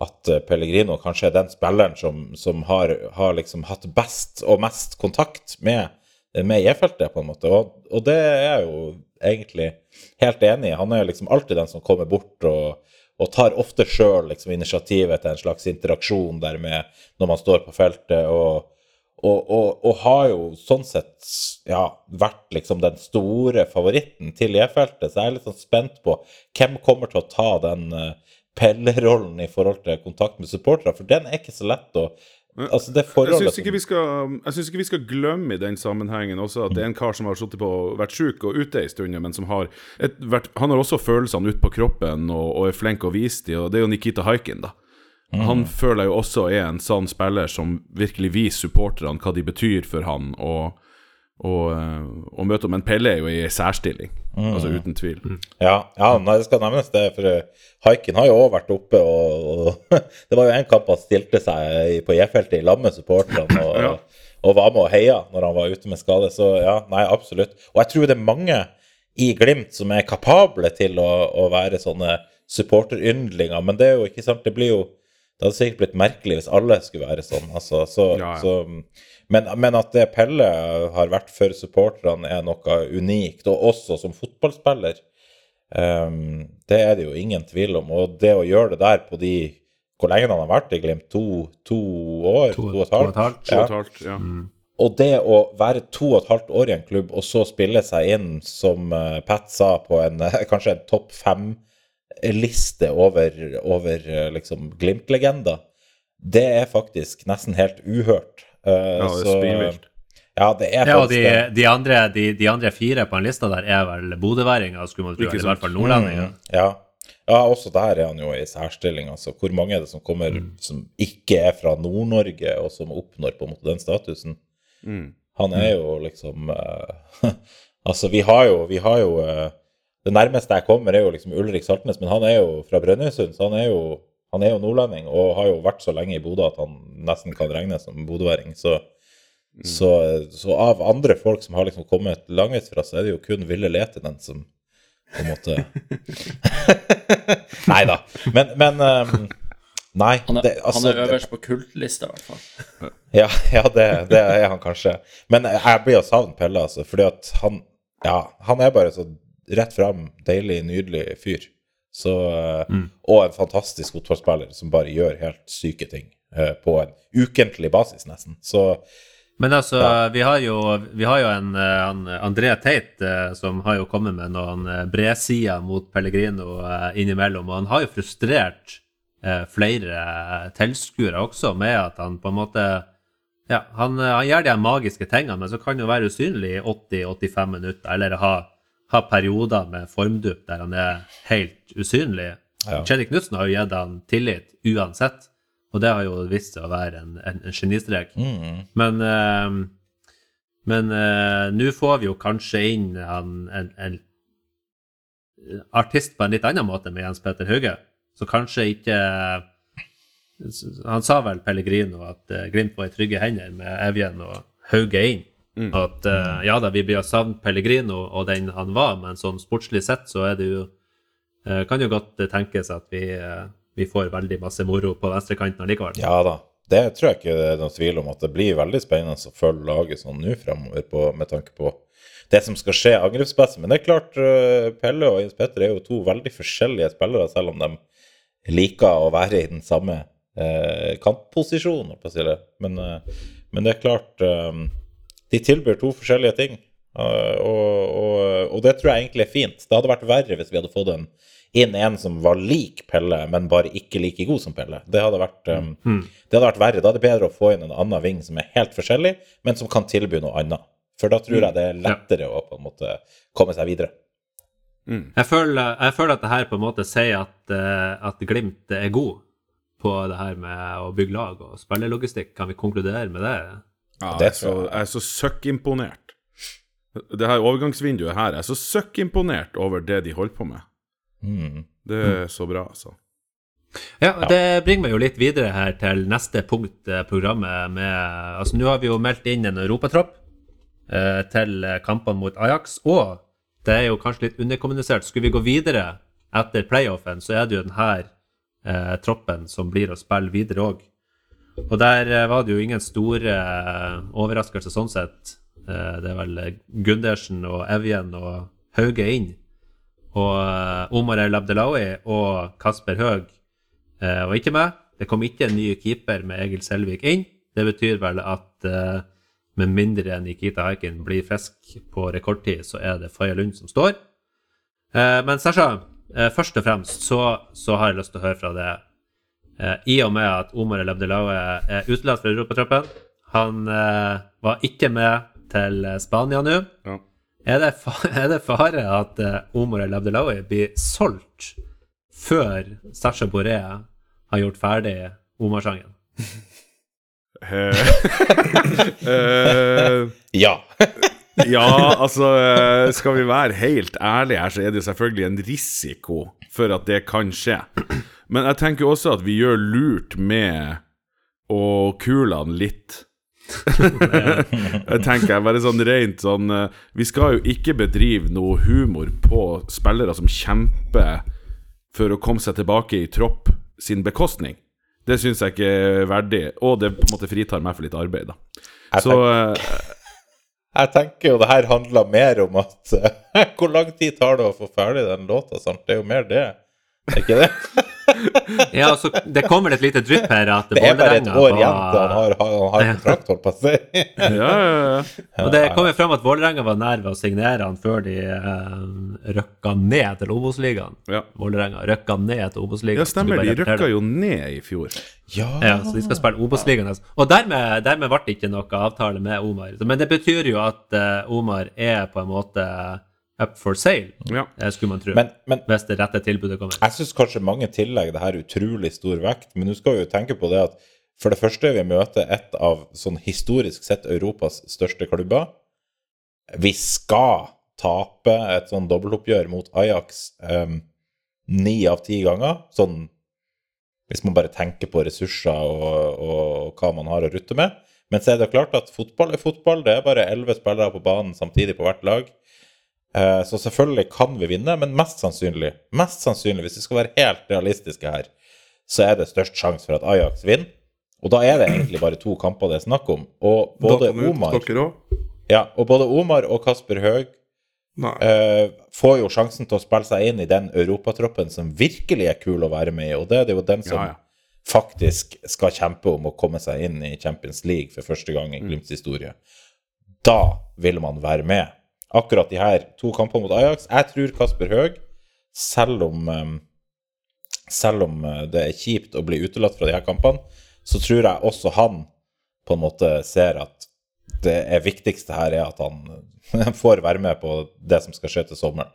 at eh, Pellegrino kanskje er den spilleren som, som har, har liksom hatt best og mest kontakt med, med E-feltet, på en måte. Og, og det er jeg jo egentlig helt enig i. Han er liksom alltid den som kommer bort og, og tar ofte sjøl liksom, initiativet til en slags interaksjon der med når man står på feltet. og og, og, og har jo sånn sett ja, vært liksom den store favoritten til E-feltet. Så jeg er litt sånn spent på hvem kommer til å ta den uh, Pelle-rollen i forhold til kontakt med supportere. For den er ikke så lett å Altså, det Jeg syns ikke, ikke vi skal glemme i den sammenhengen også at det er en kar som har sittet på vært sjuk og ute en stund, men som har et, vært, Han har også følelsene ute på kroppen og, og er flink å vise dem, og det er jo Nikita Haikin, da. Han føler jeg jo også er en sånn spiller som virkelig viser supporterne hva de betyr for han, og, og, eh, og møte en Pelle er jo i særstilling, altså uten tvil. Ja, ja nei, det skal nevnes det, for Haiken har jo også vært oppe, og, og det var jo en kamp han stilte seg på J-feltet i lag med supporterne og, Ja. og var med og heia når han var ute med skade. Så ja, nei, absolutt. Og jeg tror det er mange i Glimt som er kapable til å, å være sånne supporteryndlinger, men det er jo ikke sant, det blir jo det hadde sikkert blitt merkelig hvis alle skulle være sånn. Altså, så, Ja, ja. Så, men, men at det Pelle har vært for supporterne, er noe unikt. Og også som fotballspiller. Um, det er det jo ingen tvil om. Og det å gjøre det der på de Hvor lenge han har vært i Glimt? To, to år? To- To, og et halvt? To og et halvt, ja. Og det å være to og et halvt år i en klubb, og så spille seg inn, som eh, Pat sa, på en kanskje en topp fem-liste over, over eh, liksom Glimt-legender, det er faktisk nesten helt uhørt. Uh, Ja, det er så- Ja, det er Ja, og faktisk de, det. de, andre, de, de andre fire på den lista der er vel bodøværinger, skulle man tro. Eller i hvert fall nordlendinger. Ja. ja, også der er han jo i særstilling. Altså, hvor mange er det som kommer som ikke er fra Nord-Norge, og som oppnår på en måte den statusen? Mm. Han er jo liksom uh, Altså, vi har jo, vi har jo eh, Det nærmeste jeg kommer, er jo liksom Ulrik Saltnes, men han er jo fra Brønnøysund, så han er jo han er jo nordlending og har jo vært så lenge i Bodø at han nesten kan regnes som bodøværing. Så, så, så av andre folk som har liksom kommet langveisfra, så er det jo kun Ville Letinen som på en måte Nei da. Men, men um, Nei. Han er, det, altså, han er øverst på kultlista, i hvert fall. ja, ja det, det er han kanskje. Men jeg blir å savne Pelle, altså. Fordi at han Ja, han er bare så rett fram, deilig, nydelig fyr. Så mm. Og en fantastisk fotballspiller som bare gjør helt syke ting. eh, på en ukentlig basis, nesten. Så Men altså, vi har jo, vi har jo en, en André Teit eh, som har jo kommet med noen eh, bredsider mot Pellegrino eh, innimellom, og han har jo frustrert eh, flere eh, tilskuere også med at han på en måte Ja, han, eh, han gjør de magiske tingene, men så kan han være usynlig i 80-85 minutter, eller ha, ha perioder med formdupp der han er helt usynlig. Ja. Kjell Knutsen har jo gitt han tillit uansett, og det har jo vist seg å være en, en, en genistrek. mm, Men uh, Men eh, nå får vi jo kanskje inn han, en, en artist på en litt annen måte med Jens Petter Hauge. Så kanskje ikke Han sa vel Pellegrino at eh, Glimt var i trygge hender med Evjen og Hauge inn. At uh, ja da, vi blir savnet savne Pellegrino og den han var, men sånn sportslig sett så er det jo uh, Kan jo godt tenkes at vi, uh, vi får veldig masse moro på venstrekanten allikevel. ja da. Det tror jeg ikke det er noen tvil om at det blir veldig spennende å følge laget sånn nå fremover på, med tanke på det som skal skje angrepsmessig. Men det er klart, Pelle og Jens Petter er jo to veldig forskjellige spillere, selv om de liker å være i den samme eh, kantposisjonen. Men, eh, men det er klart eh, De tilbyr to forskjellige ting. eh, og, og, og det tror jeg egentlig er fint. Det hadde vært verre hvis vi hadde fått en, inn en som var lik Pelle, men bare ikke like god som Pelle. Det hadde vært, eh, det hadde vært verre. Da er det bedre å få inn en annen ving som er helt forskjellig, men som kan tilby noe annet. For da tror jeg det er lettere å på en måte komme seg videre. Jeg føler, jeg føler at det her på en måte sier at, eh, at Glimt er god på det her med å bygge lag og spillelogistikk. Kan vi konkludere med det? Ja, Det tror jeg. jeg er så søkkimponert. Det her overgangsvinduet her jeg er så søkkimponert over det de holder på med. Mm. Det er så bra, altså. Ja, Det bringer meg jo litt videre her til neste punkt i programmet. med, altså Nå har vi jo meldt inn en europatropp eh, til kampene mot Ajax. Og det er jo kanskje litt underkommunisert. Skulle vi gå videre etter playoffen, så er det jo denne eh, troppen som blir å spille videre òg. Og der eh, var det jo ingen store eh, overraskelser sånn sett. Eh, det er vel Gundersen og Evjen og Hauge inn. Og Omar El Abdelawi og Kasper Høeg var ikke med. Det kom ikke en ny keeper med Egil Selvik inn. Det betyr vel at med mindre Nikita Haikin blir frisk på rekordtid, så er det Faye Lund som står. Men Sasha, først og fremst så, så har jeg lyst til å høre fra deg. Eh, i og med at Omar El Abdelaue er utelatt fra europatroppen Han eh, var ikke med til Spania nå. Ja. Er det, fa er det fare at eh, Omar El Abdelaue blir solgt før Sasha Boré har gjort ferdig Omar-sangen? Eh, eh, Ja. ja, altså Skal vi være helt ærlige her, så er det jo selvfølgelig en risiko for at det kan skje. Men jeg tenker også at vi gjør lurt med å kule han litt. jeg tenker bare sånn rent sånn eh, Vi skal jo ikke bedrive noe humor på spillere som kjemper for å komme seg tilbake i tropp sin bekostning. Det syns jeg ikke er verdig, og det på en måte fritar meg for litt arbeid, da. Jeg Så tenker, eh, jeg tenker jo det her handler mer om at Hvor lang tid tar det å få ferdig den låta? Sant? Det er jo mer det. Er ikke det? Ja, altså, det kommer et lite drypp her at Det er bare et år igjen til han har, har, har kontrakt, holdt på å si. ja, ja, ja. Og det kommer fram at Vålerenga var nær ved å signere han før de eh, røkka ned til Obos-ligaen. Ja. Vålerenga røkka ned til Obos-ligaen. Ja, stemmer. De røkka jo ned i fjor. Ja. Ja, så de skal spille Obos-ligaen. altså. Og dermed, dermed ble det ikke noe avtale med Omar. Men det betyr jo at eh, Omar er på en måte up for sale, Ja. eh, skulle man tro. Men, men hvis det rette tilbudet kommer. jeg syns kanskje mange tillegger det her utrolig stor vekt. Men nå skal vi jo tenke på det at for det første vi møter et av sånn historisk sett Europas største klubber. Vi skal tape et sånn dobbeltoppgjør mot Ajax ni um, av ti ganger. Sånn hvis man bare tenker på ressurser og, og hva man har å rutte med. Men så er det klart at fotball er fotball. Det er bare elleve spillere på banen samtidig på hvert lag. Eh, Så selvfølgelig kan vi vinne, men mest sannsynlig, mest sannsynlig, hvis vi skal være helt realistiske her, så er det størst sjanse for at Ajax vinner. Og da er det egentlig bare to kamper det er snakk om. Og både Omar, ja, og både Omar og Kasper Høeg eh, får jo sjansen til å spille seg inn i den europatroppen som virkelig er kul å være med i, og det er det jo den som Ja, ja. faktisk skal kjempe om å komme seg inn i Champions League for første gang Mm. i Glimts historie. Da vil man være med. Akkurat de her to kampene mot Ajax Jeg tror Kasper Høeg, selv om eh, selv om eh, det er kjipt å bli utelatt fra de her kampene, så tror jeg også han på en måte ser at det viktigste her er at han får være med på det som skal skje til sommeren.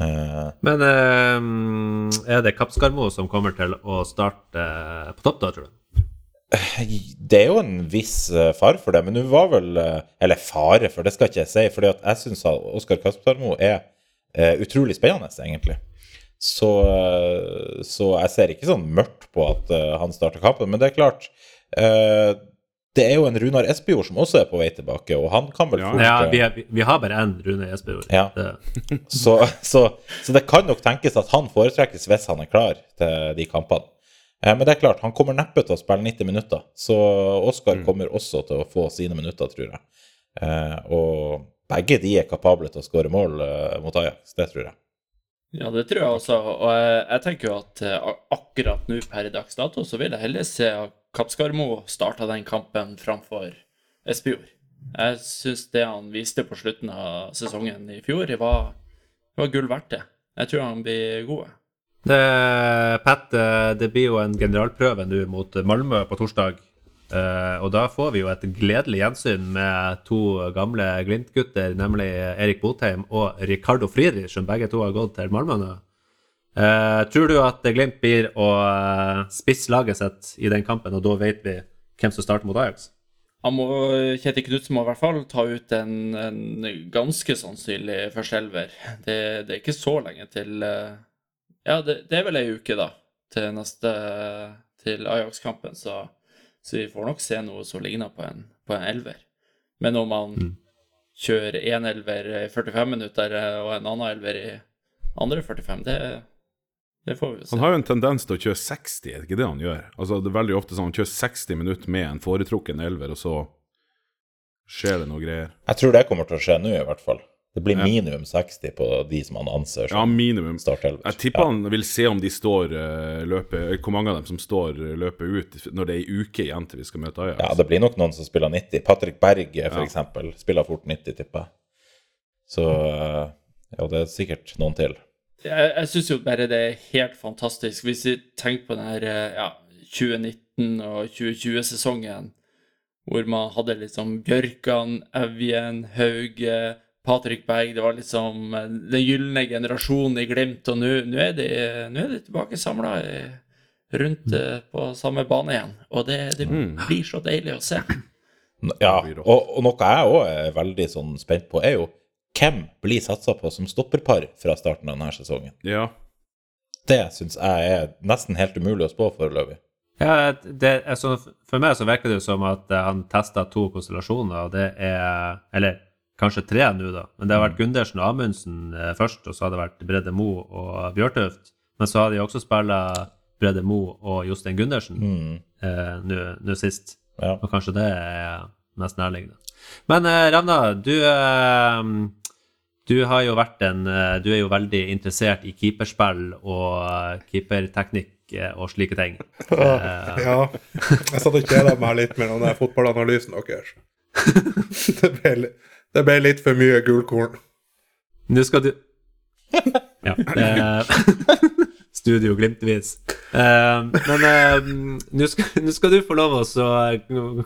Eh, Men eh, er det Kapskarmo som kommer til å starte eh, på topp, da, tror du? Det er jo en viss far fare for det, men hun var vel eh, Eller fare, for det skal ikke jeg si. fordi at jeg syns Oskar Kaspermo er eh, utrolig spennende, egentlig. Så, eh, så jeg ser ikke sånn mørkt på at eh, han starter kampen. Men det er klart eh, Det er jo en Runar Espejord som også er på vei tilbake, og han kan vel Ja. fort Ja, eh, vi, er, vi har bare én Rune Espejord. Ja. Så, så, så det kan nok tenkes at han foretrekkes hvis han er klar til de kampene. Eh, Men det er klart, han kommer neppe til å spille 90 minutter, så Oskar kommer også til å få sine minutter, tror jeg. Eh, Og begge de er kapable til å skåre mål eh, mot Ajax, det tror jeg. Ja, det tror jeg også. Og jeg, tenker jo at akkurat nå per dags dato så vil jeg heller se at Kappskarmo starta den kampen framfor Espejord. Jeg syns det han viste på slutten av sesongen i fjor, var, var gull verdt det. Jeg tror han blir god. Det, Pat, eh, det blir jo en generalprøve nå mot Malmö på torsdag. Eh, og da får vi jo et gledelig gjensyn med to gamle Glimt-gutter, nemlig Erik Botheim og Ricardo Friedrich, som begge to har gått til Malmö nå. Eh, tror du at Glimt blir å spisse laget sitt i den kampen, og da vet vi hvem som starter mot Ajax? Han må, Kjetil Knutsen må i hvert fall ta ut en, en ganske sannsynlig førsteelver. Det, det er ikke så lenge til eh, Ja, det, det er vel ei uke, da, til neste Til Ajax-kampen, så, så vi får nok se noe som ligner på en, på en elver. Men om han kjører én elver i 45 minutter eh, og en annen elver i andre 45, det, det får vi jo se. Han har jo en tendens til å kjøre 60, er det ikke det han gjør? Altså Det er veldig ofte sånn han kjører 60 minutter med en foretrukken elver, og så skjer det noe greier. Jeg tror det kommer til å skje nå, i hvert fall. Det blir minimum 60 på de som han anser Ja, minimum. startelver. Jeg tipper Ja. han vil se om de står uh, løpet Hvor mange av dem som står uh, løpet ut når det er ei uke igjen til vi skal møte Ajax. Ja, det blir nok noen som spiller 90. Patrick Berg, for Ja. spiller fort 90, tipper jeg. Så eh, ja, det er sikkert noen til. jeg, jeg syns jo bare det er helt fantastisk. Hvis vi tenker på den her eh, ja, 2019- og 2020-sesongen, hvor man hadde liksom Bjørkan, Evjen, Hauge, Patrick Berg Det var liksom eh, den gylne generasjonen i Glimt, og nå er er de tilbake samla rundt eh, på samme bane igjen. Og det, det blir så deilig å se. Ja, og, og noe jeg òg er veldig sånn spent på, er jo hvem blir satsa på som stopperpar fra starten av denne sesongen. Ja. Det syns jeg er nesten helt umulig å spå foreløpig. Ja, det, altså, for meg så virker det som at eh, han testa to konstellasjoner, og det er Eller kanskje tre nå, da. Men det har vært Gundersen og Amundsen eh, først, og så har det vært Brede Mo og Bjørtuft. Men så har de også spilla Brede Mo og Jostein Gundersen eh, nå- sist. Ja. Og kanskje det er mest nærliggende. Men eh, Ravna, du eh, du har jo vært en eh, Du er jo veldig interessert i keeperspill og eh, keeperteknikk og slike ting. Ja. Jeg satt og kjeda meg litt med den fotballanalysen deres. Det ble, det ble litt for mye gulkorn. Nå skal du Ja. Eh, studio glimtvis. Eh, men eh, nå skal, skal du få lov å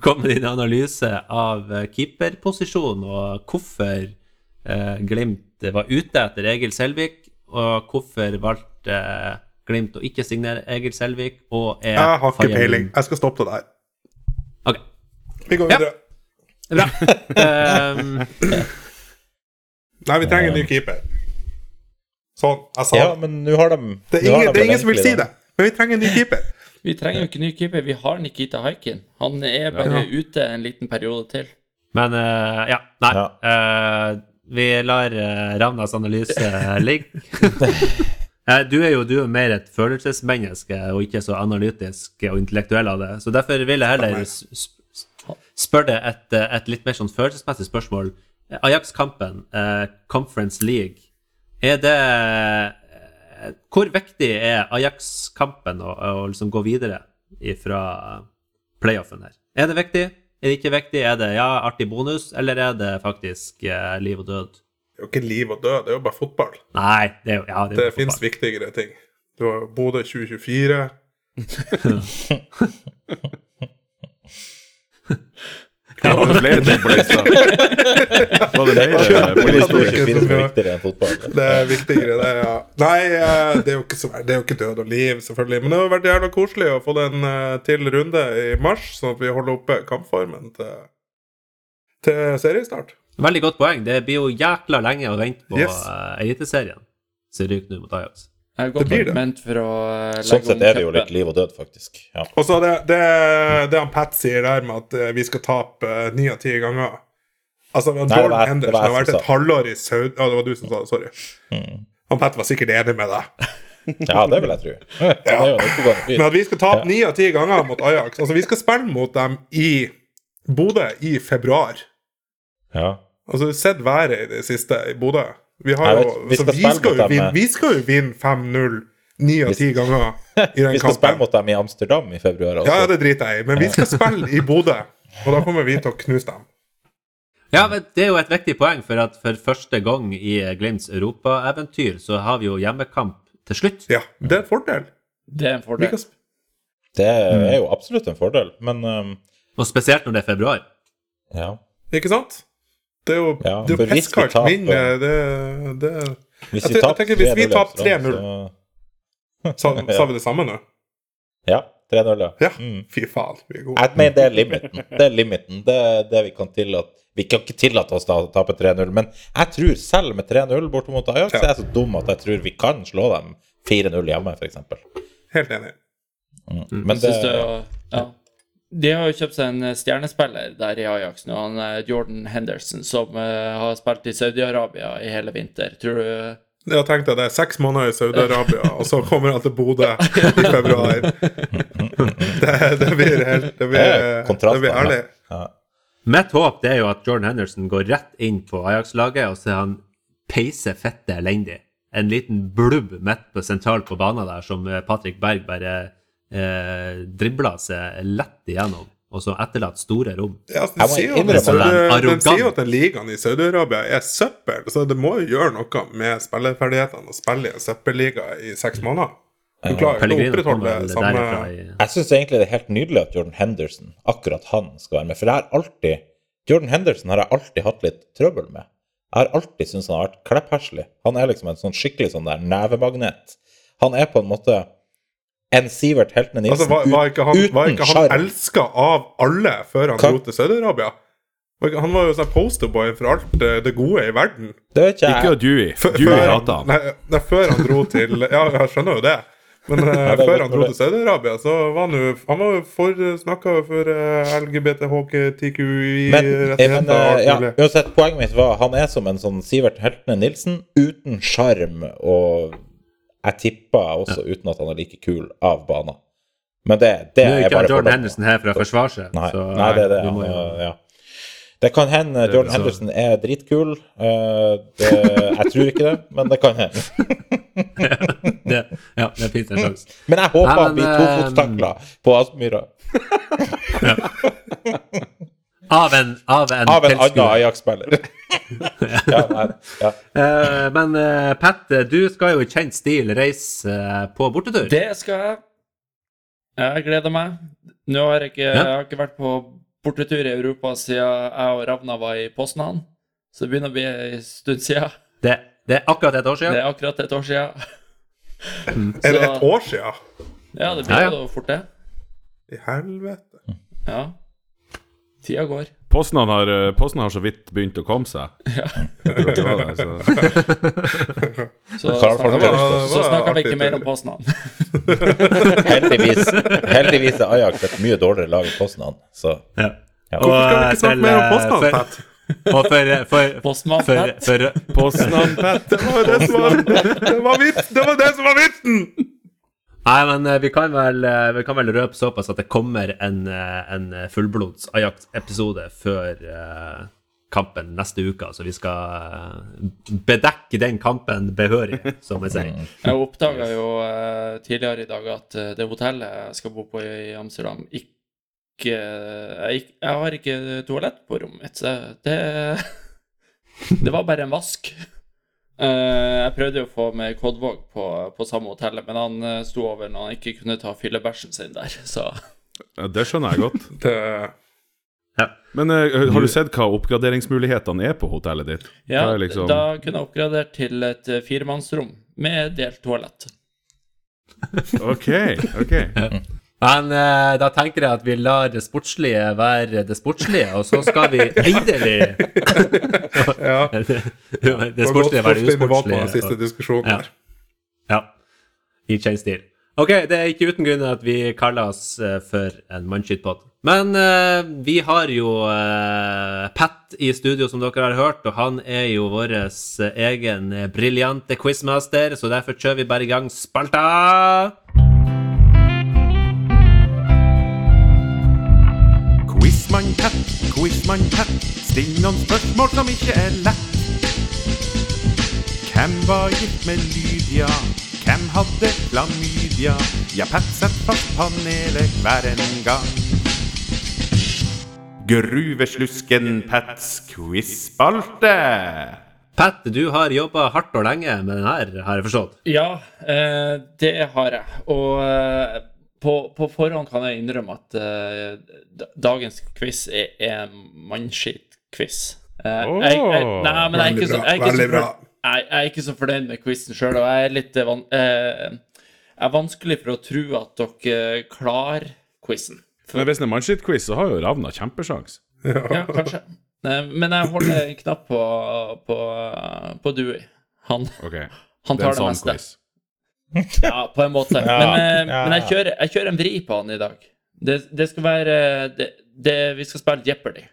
komme med din analyse av keeperposisjonen keeperposisjon, og hvorfor eh, Glimt var ute etter Egil Selvik, og hvorfor valgte eh, Glimt å ikke signere Egil Selvik, og er Jeg har ikke peiling. Jeg skal stoppe det der. Ok, Vi går videre. Ja. Bra. um, Nei, vi trenger en ny keeper. Sånn. Jeg sa Ja, det. men nå har de Det er ingen, de det er ingen som vil si det, men vi trenger en ny keeper. Vi trenger jo ikke ny keeper, vi har Nikita Haikin. Han er bare ute en liten periode til. Men uh, ja, nei. Ja. Uh, vi lar uh, Ravnas analyse ligge. Eh, du er jo du er mer et følelsesmenneske og ikke så analytisk og intellektuell av det. Så derfor vil jeg heller s- s- deg et, eh, et litt mer sånn følelsesmessig spørsmål. Eh, Ajax-kampen, eh, Conference League, er det eh, Hvor viktig er Ajax-kampen å, å liksom gå videre fra playoffen her? Er det viktig? Er det ikke viktig? Er det ja, artig bonus, eller er det faktisk eh, liv og død? Det er jo ikke liv og død, det er jo bare fotball. Nei, det er jo ja, det er Det fins viktigere ting. Du har Bodø 2024. Ja, det flere på? Var det mer eh, på Det lista? Det er viktigere, det, ja. Nei, eh, det er jo ikke, så, det er jo ikke død og liv, selvfølgelig. Men det har vært jævla koselig å få den eh, til runde i mars, sånn at vi holder oppe kampformen til, til seriestart. Veldig godt poeng. Det blir jo jækla lenge å vente på Yes. uh, Eliteserien, som ryker nå mot Ajax. Det godt Det blir det. argument for å eh, legge Sånn sett er det jo litt liv og død, faktisk. Ja. Og så det, det, det han Pat sier der med at eh, vi skal tape eh, ni av ti ganger Altså, Nei, Jordan var Henderson har vært et halvår i Saudi... Ja, det var du som sa det, sorry. Han Pat var sikkert enig med deg. ja, det vil jeg tro. Fyr. Men at vi skal tape ni av ti ganger mot Ajax Altså, vi skal spille mot dem i Bodø i februar. Ja. Altså, sett været i det siste i Bodø. Vi, har jo, vet, vi skal vi, skal jo vinne, eh. vi skal jo vinne 5-0 ni av ti ganger i den Vi skal spille mot dem i Amsterdam i februar også. Ja, ja, det driter jeg i, men vi skal spille i Bodø. Og da kommer vi til å knuse dem. Ja, men Det er jo et viktig poeng, for at for første gang i Glimts europaeventyr så har vi jo hjemmekamp til slutt. Ja, det er en fordel. Det er en fordel. Det er jo absolutt en fordel, men um, Og spesielt når det er februar. ja. ikke sant? Det er jo, Ja, det er taper- vinne. Det, det Hvis vi jeg taper tenker hvis vi 3-0 taper 3-0. så- sa, sa vi det samme nå? Ja, 3-0, ja. Ja. Mm. Fy faen, vi er gode. Jeg mener det er limiten. Det er limiten. Det det vi kan tillate. Vi kan ikke tillate oss da å tape 3-0, men jeg tror selv med 3-0 bortimot Ajax, Ja. er jeg så dum at jeg tror vi kan slå dem 4-0 hjemme, f.eks. Helt enig. Men Jeg synes det det, ja. De har jo kjøpt seg en stjernespiller der i Ajax nå, han er Jordan Henderson, som eh, har spilt i Saudi-Arabia i hele vinter. Tror du Jeg tenkte det seks måneder i Saudi-Arabia, og så kommer han til Bodø i februar. Det, det blir helt Det blir, Det det blir ærlig. ja. Mitt håp det er jo at Jordan Henderson går rett inn på Ajax-laget, og så er han peiser fette elendig. En liten blubb midt på sentralt på banen der, som eh, Patrick Berg bare eh, dribla seg lett igjennom. og så etterlatt store rom. Ja, altså, de, sier den de, sier jo at den ligaen i Saudi-Arabia er søppel, så det må jo gjøre noe med spilleferdighetene å spille i en søppelliga i seks måneder. Du klarer ikke å opprettholde det samme Jeg syns egentlig det er helt nydelig at Jordan Henderson, akkurat han, skal være med. For jeg har alltid Jordan Henderson har jeg alltid hatt litt trøbbel med. Jeg har alltid syntes han har vært kleppherslig. Han er liksom en sånn skikkelig sånn der nevemagnet. Han er på en måte en Sivert Heltene Altså, Nilsen var, var ikke han, var ikke han elska av alle før han Hva? dro til Saudi-Arabia? Han var jo sånn posterboy for alt det, det gode i verden. Det vet ikke Ikke jeg. av Dewey. Dewey hata han. Nei, nei, før han dro til Ja, jeg skjønner jo det. Men ja, det er før han dro til Saudi-Arabia, så var han jo Han var jo for snakka for uh, LGBTHQTQI Men, eh, rettigheter men og eh, alt ja, uansett, poenget mitt var han er som en sånn Sivert Heltene Nilsen uten sjarm, og jeg tippa også uten at han er like kul av banen. Men det, det Nå er ikke bare Jordan. Henderson her for å forsvare seg. Nei, så nei, det er det. Han, jo- ja. Det kan hende Jordan så- Henderson er dritkul. eh, det, jeg tror ikke det, men det kan hende. det, ja, det fins en sjanse. Men jeg håper Nei, han men, blir tofotstakla på Aspmyra Av en, av en, av en annen. Ajax-spiller. ja, ja. Eh, men eh, Pat, du skal jo i kjent stil reise eh, på bortetur. Det skal jeg. Jeg gleder meg. Nå har jeg ikke, Ja. jeg har ikke vært på bortetur i Europa siden jeg og Ravna var i Poznan. Så det begynner å bli en stund siden. Det, det er akkurat et år siden. Det er akkurat et år siden. Er det et år siden? Ja, det Ja, ja. blir jo fort det. I helvete. Ja. Tida går. Posten har, posten har så vidt begynt å komme seg. Ja. det, så. Så så snakker vi ikke mer om Poznan. Heldigvis, heldigvis er Ajax et mye dårligere lag enn Poznan, så Ja. Ja. Hvorfor skal vi eh, ikke snakke mer om posten? Poznan, Pat? Og for, for, Postmann for, Pat. for, Poznan, Pat. Det var det som var, det var, det, var det som var vitsen! Nei, men eh, vi kan vel, eh, vi kan vel røpe såpass at det kommer en, eh, en fullblods Ajax-episode før uh, kampen neste uke. Så vi skal bedekke den kampen behørig, som jeg sier. Jeg oppdaga jo uh, tidligere i dag at det hotellet jeg skal bo på i Amsterdam, ikke Jeg, jeg har ikke toalett på rommet mitt. Så det Det var bare en vask. Eh, jeg prøvde jo å få med Kodvåg på, på samme hotellet, men han uh, sto over når han ikke kunne ta fyllebæsjen sin der, så Ja, det skjønner jeg godt. Det, Men eh, har du sett hva oppgraderingsmulighetene er på hotellet ditt? Ja, liksom- da kunne jeg oppgradert til et firemannsrom med delt toalett. OK. ok Men eh, da tenker jeg at vi lar det sportslige være det sportslige, og så skal vi endelig ja. Det, sportslige være det den usportslige. siste diskusjonen Ja. her. Ja. I kjenstil. Ok, det er ikke uten grunn at vi kaller oss eh, for en mannskittpod. Men eh, vi har jo eh, Pat i studio, som dere har hørt, og han er jo vår eh, egen eh, briljante quizmaster, så derfor kjører vi bare i gang spalta! Quizmann Pat, quizmann Pat, still noen spørsmål som ikke er lett. Hvem var gift med Lydia? Hvem hadde klamydia? Ja, Pat setter fast panelet hver en gang. Gruveslusken Pats quizspalte. Pat, du har jobba hardt og lenge med den her, har jeg forstått. Ja, eh, det har jeg. Og eh, på, på forhånd kan jeg innrømme at uh, dagens quiz er er mannskitt-quiz. Eh, jeg, jeg, nei, men jeg er ikke så, jeg er ikke så, jeg, jeg er ikke så fornøyd med quizen sjøl, og jeg er litt eh, van, Jeg er vanskelig for å tro at dere klarer quizen. Men hvis det er mannskitt-quiz, så har jo Ravna kjempesjans. Ja, kanskje. Eh, Men jeg holder en knapp på, på, på Dewey. Han, okay. han det er tar en det sånn meste. quiz. Ja, på en måte. Ja, men, eh, ja. men jeg, kjører, jeg kjører en vri på han i dag. Det, det skal være det, det, Vi skal spille Jeopardy.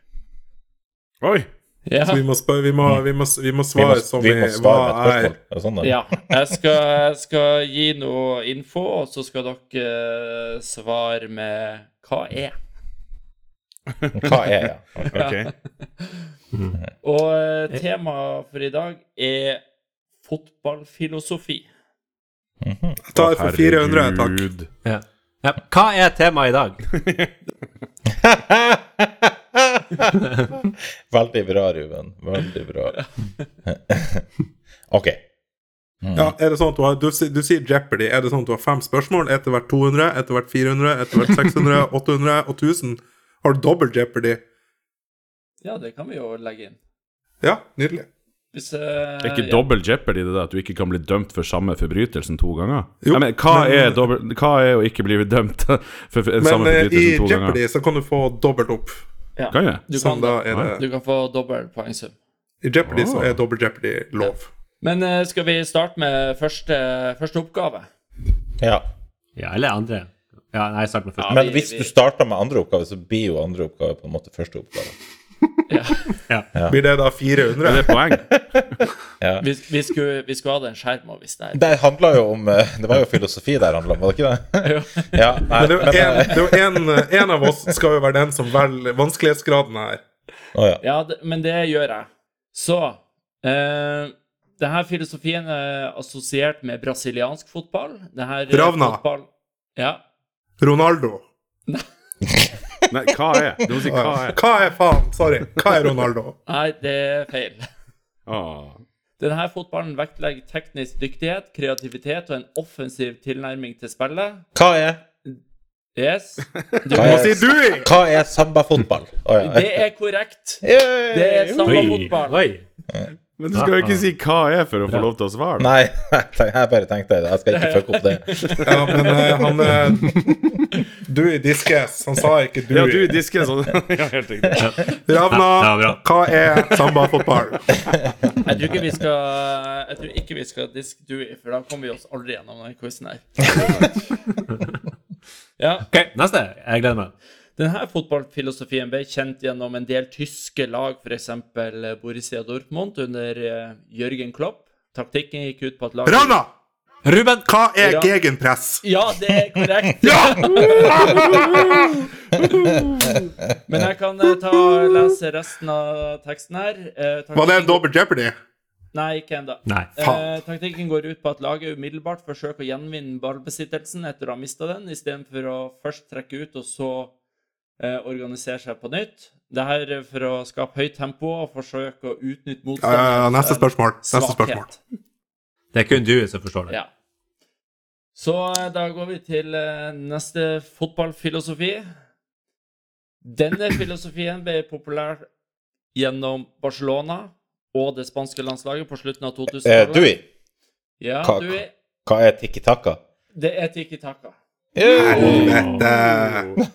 Oi! Ja. Så vi må, vi må, vi må, vi må Vi må, svare som vi må svare er. Er Sånn, ja. Jeg skal, jeg skal gi noe info, og så skal dere eh, svare med hva er. Hva er ja. Ok. Og eh, temaet for i dag er fotballfilosofi. Jeg tar for 400, takk. Herregud. Ja. Ja, hva er temaet i dag? Veldig bra, Ruben. Veldig bra. OK. Ja, er det sånn at du, har, du, du sier Jeopardy. Er det sånn at du har fem spørsmål? Etter hvert 200, etter hvert 400, etter hvert 600, 800 og 1000? Har du dobbel Jeopardy? Ja, det kan vi jo legge inn. Ja, nydelig. Hvis uh, Det er ikke ja. dobbel jeopardy det der at du ikke kan bli dømt for samme forbrytelsen to ganger? Jo, Nei, men, hva, men- er dobbel, hva er å ikke bli dømt for for en samme Men eh, i forbrytelse to ganger? Jeopardy så kan du få dobbelt opp. ja. Kan jeg? Du Sånn kan, da det. er det du kan få dobbel poengsum. I Jeopardy så Ah. er dobbel Jeopardy lov. Men uh, skal vi starte med første, første oppgave? Ja. Ja, eller andre. Ja, nei, start med første. Ja, Men hvis vi- du starter med andre oppgave, så blir jo andre oppgave på en måte første oppgave. Blir det da 400? Er det poeng? Vi, vi, skulle, vi skulle hatt en skjerm og visst det her. Det handla jo om eh, Det var jo filosofi der handla om, var det ikke det? Ja, nei, Men det er jo en, eh, det er jo en, en av oss skal jo være den som velger vanskelighetsgraden her. Oh, ja. Ja, det, men det gjør jeg. Så eh, Denne filosofien er assosiert med brasiliansk fotball. Det her er Ravna. Fotball, ja. Ronaldo. Nei, hva er? Du må si hva er. Hva er faen? Sorry. Hva er Ronaldo? Nei, det er feil. Ah. Denne fotballen vektlegger teknisk dyktighet, kreativitet og en offensiv tilnærming til spillet. Hva er Yes. Du, Hva er- sier du? Hva er sambafotball? Oh, ja. det er korrekt. Yay! Det er Oi, sambafotball. oi. Men du skal jo ikke si hva er for å få lov til å svare. Nei, jeg bare tenkte jeg skal ikke fucke opp det. Ja, men eh, han eh, Du i Diskes, han sa ikke du. Ja, du i disken. Ja, helt riktig. Ravna, hva er sambafotball? Jeg tror ikke vi skal Jeg tror ikke vi skal diske Dewey, for da kommer vi oss aldri gjennom denne quizen her. Ja, Ok, neste. Jeg gleder meg. Denne fotballfilosofien ble kjent gjennom en del tyske lag, f.eks. Borussia Dortmund under eh, Jørgen Klopp. Taktikken gikk ut på at laget Rana! Ruben! hva er Ja. gegenpress? Ja, det er korrekt! ja! Men jeg kan eh, ta og lese resten av teksten her. Eh, Var det en taktikken- dobbel jeopardy? Nei, ikke ennå. Eh, taktikken går ut på at laget umiddelbart forsøker å gjenvinne ballbesittelsen etter å ha mista den, istedenfor å først trekke ut og så eh, organisere seg på nytt. Det her er for å skape høyt tempo og forsøke å utnytte Ja, ja, ja, neste eh, spørsmål. Neste spørsmål. Det er kun du som forstår det. Ja. Så eh, da går vi til eh, neste fotballfilosofi. Denne filosofien ble populær gjennom Barcelona og det spanske landslaget på slutten av Eh, 2000-tallet. Dewey, Ja, Hva- du er hva er tikki taka? Det er tiki taka. Helvete.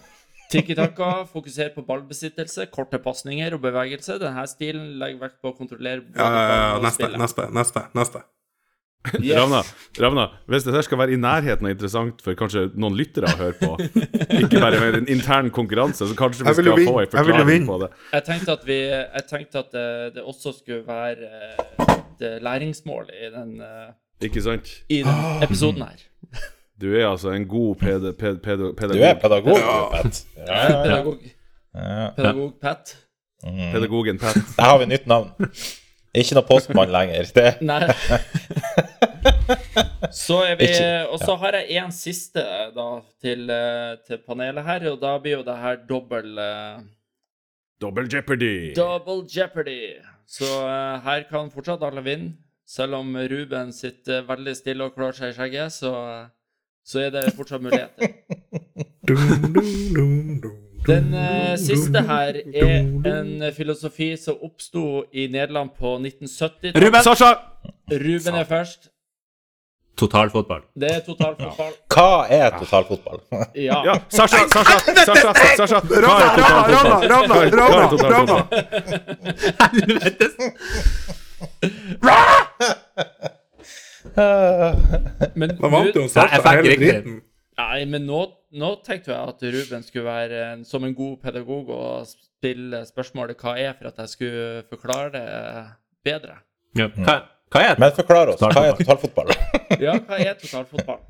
Tiki taka fokuserer på ballbesittelse, korte pasninger og bevegelse. Denne stilen legger vekt på å kontrollere både Ja, ja, ja, ballen neste, neste, neste. neste. Yes. Ravna, Ravna, hvis dette skal være i nærheten av interessant for kanskje noen lyttere å høre på, ikke bare med en intern konkurranse, så kanskje vi skal få en forklaring på det. Jeg tenkte at, vi, jeg tenkte at det, det også skulle være eh, et eh, læringsmål i den, eh, Ikke sant? i den episoden her. Du er altså en god ped, ped, ped, pedagog. Du er pedagog, Pet. Ja, ja, ja. Pedagog, pedagog Pat. Pedagogen Pat. Der har vi nytt navn. Ikke noe postmann lenger. Det. Nei. Så er vi Og så har jeg en siste da til, eh, til panelet her, og da blir jo det her dobbel eh, Double jeopardy. Double jeopardy. Så uh, her kan fortsatt alle vinne. Selv om Ruben sitter veldig stille og klør seg i skjegget, så, så er det fortsatt muligheter. Den eh, siste her er en filosofi som oppsto i Nederland på 1970-tallet. Ruben! Sasha! Ruben er først. Totalfotball. Det er totalfotball. Hva er totalfotball? Ja. Ja, Sasha, Sasha, Sasha, Sasha. Hva er Ravna, totalfotball? Ravna, Hva Men Da vant jo Sasha hele riktig. dritten. Nei, men nå, nå tenkte jeg at Ruben skulle være en, som en god pedagog og stille spørsmålet hva er, for at jeg skulle forklare det bedre. Ja. Hva, hva er det? Men forklar oss. Hva er totalfotball? Ja, hva er totalfotball?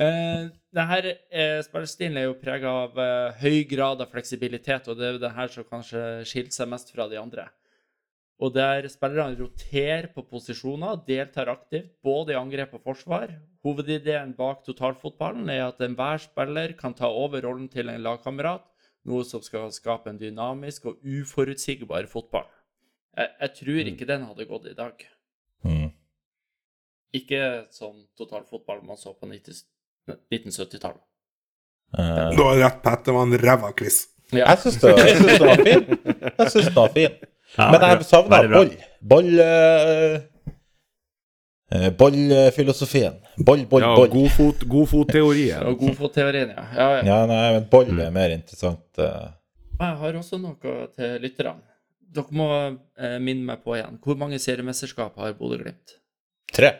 Eh, denne uh, spillestilen er jo prega av uh, høy grad av fleksibilitet, og det er jo det her som kanskje skiller seg mest fra de andre. Og der spillerne roterer på posisjoner, deltar aktivt både i angrep og forsvar. Hovedideen bak totalfotballen er at enhver spiller kan ta over rollen til en lagkamerat, noe som skal skape en dynamisk og uforutsigbar fotball. Jeg, jeg tror ikke den hadde gått i dag. Mm. Ikke sånn totalfotball man så på 1970-tallet. Uh, Du har rett, Pat. Det var en ræva quiz. Ja. jeg syns det- det, var fin. Jeg synes det var fin. Ja, Men jeg savna boll. Boll eh, Ball. Boll, boll, Ja, boll. godfot- godfotteorien. Og godfotteorien, ja. ja, ja. Ja, nei, men boll er mer interessant. eh. Jeg har også noe til lytterne. Dere må eh, minne meg på igjen. Hvor mange seriemesterskap har Bodø-Glimt? Tre.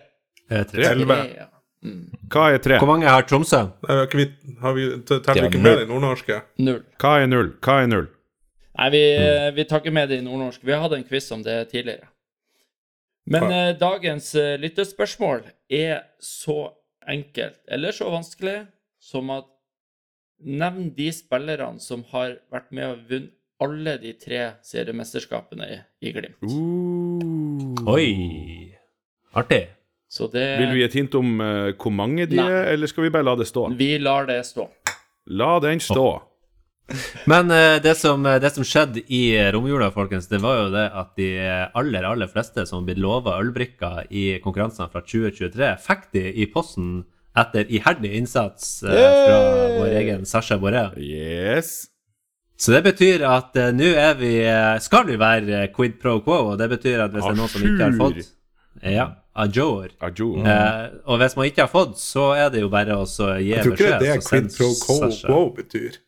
Eh, tre. Elleve. Ja. Mm. Hva er tre? Hvor mange har Tromsø? Teller Har vi, har vi, ikke med de nordnorske? Null. Hva er null? Hva er null? Nei, vi, vi tar ikke med det i nordnorsk. Vi har hatt en quiz om det tidligere. Men Ja. eh, dagens eh, lyttespørsmål er så enkelt, eller så vanskelig, som at Nevn de spillerne som har vært med og vunnet alle de tre seriemesterskapene i, i Glimt. Uh. Oi. Artig. Så det Vil vi gi et hint om uh, hvor mange de Nei. er, eller skal vi bare la det stå? Vi lar det stå. La den stå. Men eh, det, som, det som skjedde i eh, romjula, folkens, det var jo det at de aller, aller fleste som ble lova ølbrikker i konkurransene fra 2023, fikk de i posten etter iherdig innsats eh, fra vår egen Sasha Boré. Yes. Så det betyr at eh, nå er vi eh, Skal vi være eh, quid pro quo, og det betyr at hvis det er noen som ikke har fått Ja, ajour. Mm. Eh, og hvis man ikke har fått, så er det jo bare å gi beskjed. Jeg tror ikke det er det quid pro quo betyr.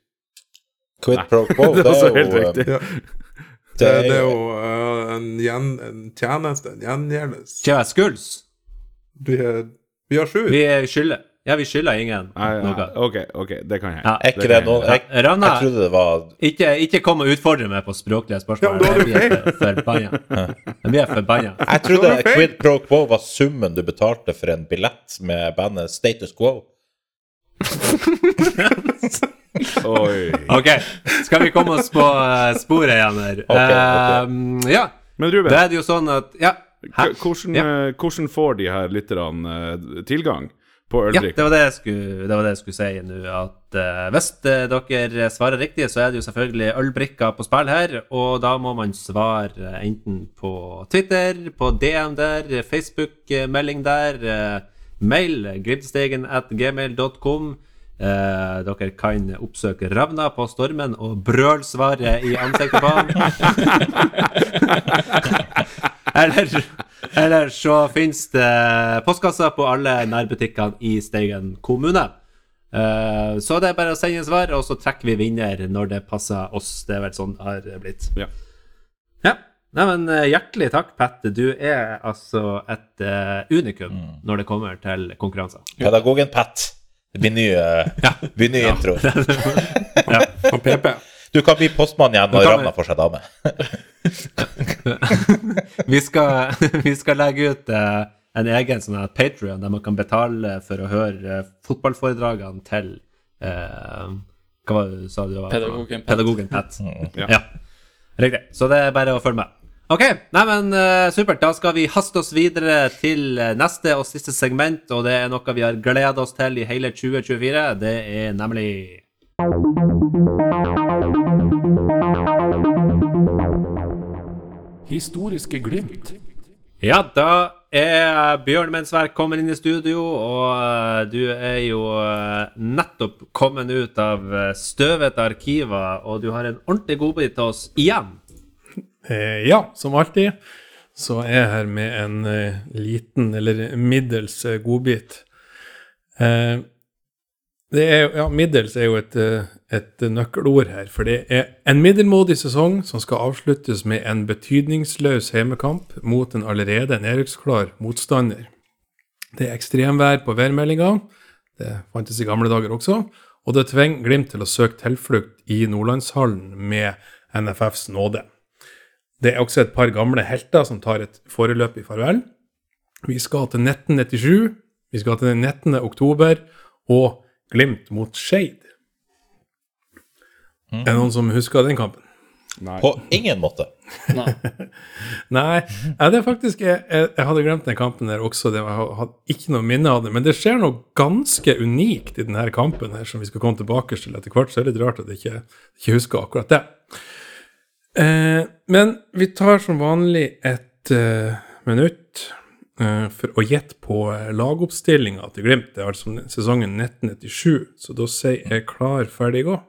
Quid pro quo, Det det er er jo riktig. Ja. Det Det, er det er jo eh, en, gjen, en tjeneste, en gjengjeldelse. Tja, skuls. Vi, er- vi har sju. Vi skylder Ja, vi skylder ingen Nei, ja. noe. OK, ok, det kan jeg. Ja. Er ikke Det det noe jeg. jeg, jeg trodde det var ikke, ikke kom og utfordre meg på språklige spørsmål. Ja, da er forbanna. Jeg blir forbanna. Jeg trodde quid pro quo var summen du betalte for en billett med bandet Status Quo. Oi. OK, skal vi komme oss på eh, sporet igjen her? Okay, okay. Uh, ja, Men Ruben, da er det jo sånn at Ja. Hvordan, Ja. eh, hvordan får de her lytterne tilgang på Ja, det var det jeg skulle, det var det jeg skulle si nå. At uh, hvis dere svarer riktig, så er det jo selvfølgelig ølbrikker på spill her. Og da må man svare enten på Twitter, på DM der, Facebook-melding der, uh, mail gridstegen at gmail.com. Eh, dere kan oppsøke Ravna på Stormen og brølsvare i ansiktet på han. eller, eller så finnes det postkasser på alle nærbutikkene i Steigen kommune. Eh, så det er bare å sende svar, og så trekker vi vinner når det passer oss. Det er vel sånn det har blitt. Ja. Ja. Nei, men eh, Hjertelig takk, Petter. Du er altså et uh, unikum når det kommer til konkurranser. Pedagogen Pat. Det blir ny, ja. blir ny intro. Og PP. Du kan bli postmann igjen når Ragna får seg dame. vi, skal, vi skal legge ut eh, en egen sånn her Patreon der man kan betale for å høre eh, fotballforedragene til eh, Hva var det du sa du var? Pedagogen Pat. Pedagogen Pat. Ja. Ja. Riktig. Så det er bare å følge med. Ok, nei, men uh, supert. Da skal vi haste oss videre til eh, neste og siste segment, og det er noe vi har gledet oss til i hele 2024. Det er nemlig Historiske glimt. Ja, da er Bjørn Mensverk kommet inn i studio, og eh, du er jo nettopp kommet ut av støvete arkiver, og du har en ordentlig godbit til oss igjen. Eh, ja, som alltid så er jeg her med en eh, liten eller middels eh, godbit. Eh, det er, ja, middels er jo et, eh, et nøkkelord her, for det er en middelmådig sesong som skal avsluttes med en betydningsløs hjemmekamp mot en allerede nedrykksklar motstander. Det er ekstremvær på værmeldinga, det fantes i gamle dager også, og det tvinger Glimt til å søke tilflukt i Nordlandshallen med NFFs nåde. Det er også et par gamle helter som tar et foreløpig farvel. Vi skal til 1997, vi skal til den 19. oktober, og Glimt mot Skeid. Er det noen som husker den kampen? Nei. På ingen måte. Nei. Nei, det er faktisk jeg, jeg, jeg hadde glemt den kampen der også. Det jeg hadde ikke noe minne av det. Men det skjer noe ganske unikt i denne kampen her, som vi skal komme tilbake til etter hvert. Så er det litt rart at jeg ikke, ikke husker akkurat det. Eh, men vi tar som vanlig et eh, minutt eh, for å gjette på eh, lagoppstillinga til Glimt. Det er altså sesongen 1997. Så da sier jeg klar, ferdig, gå.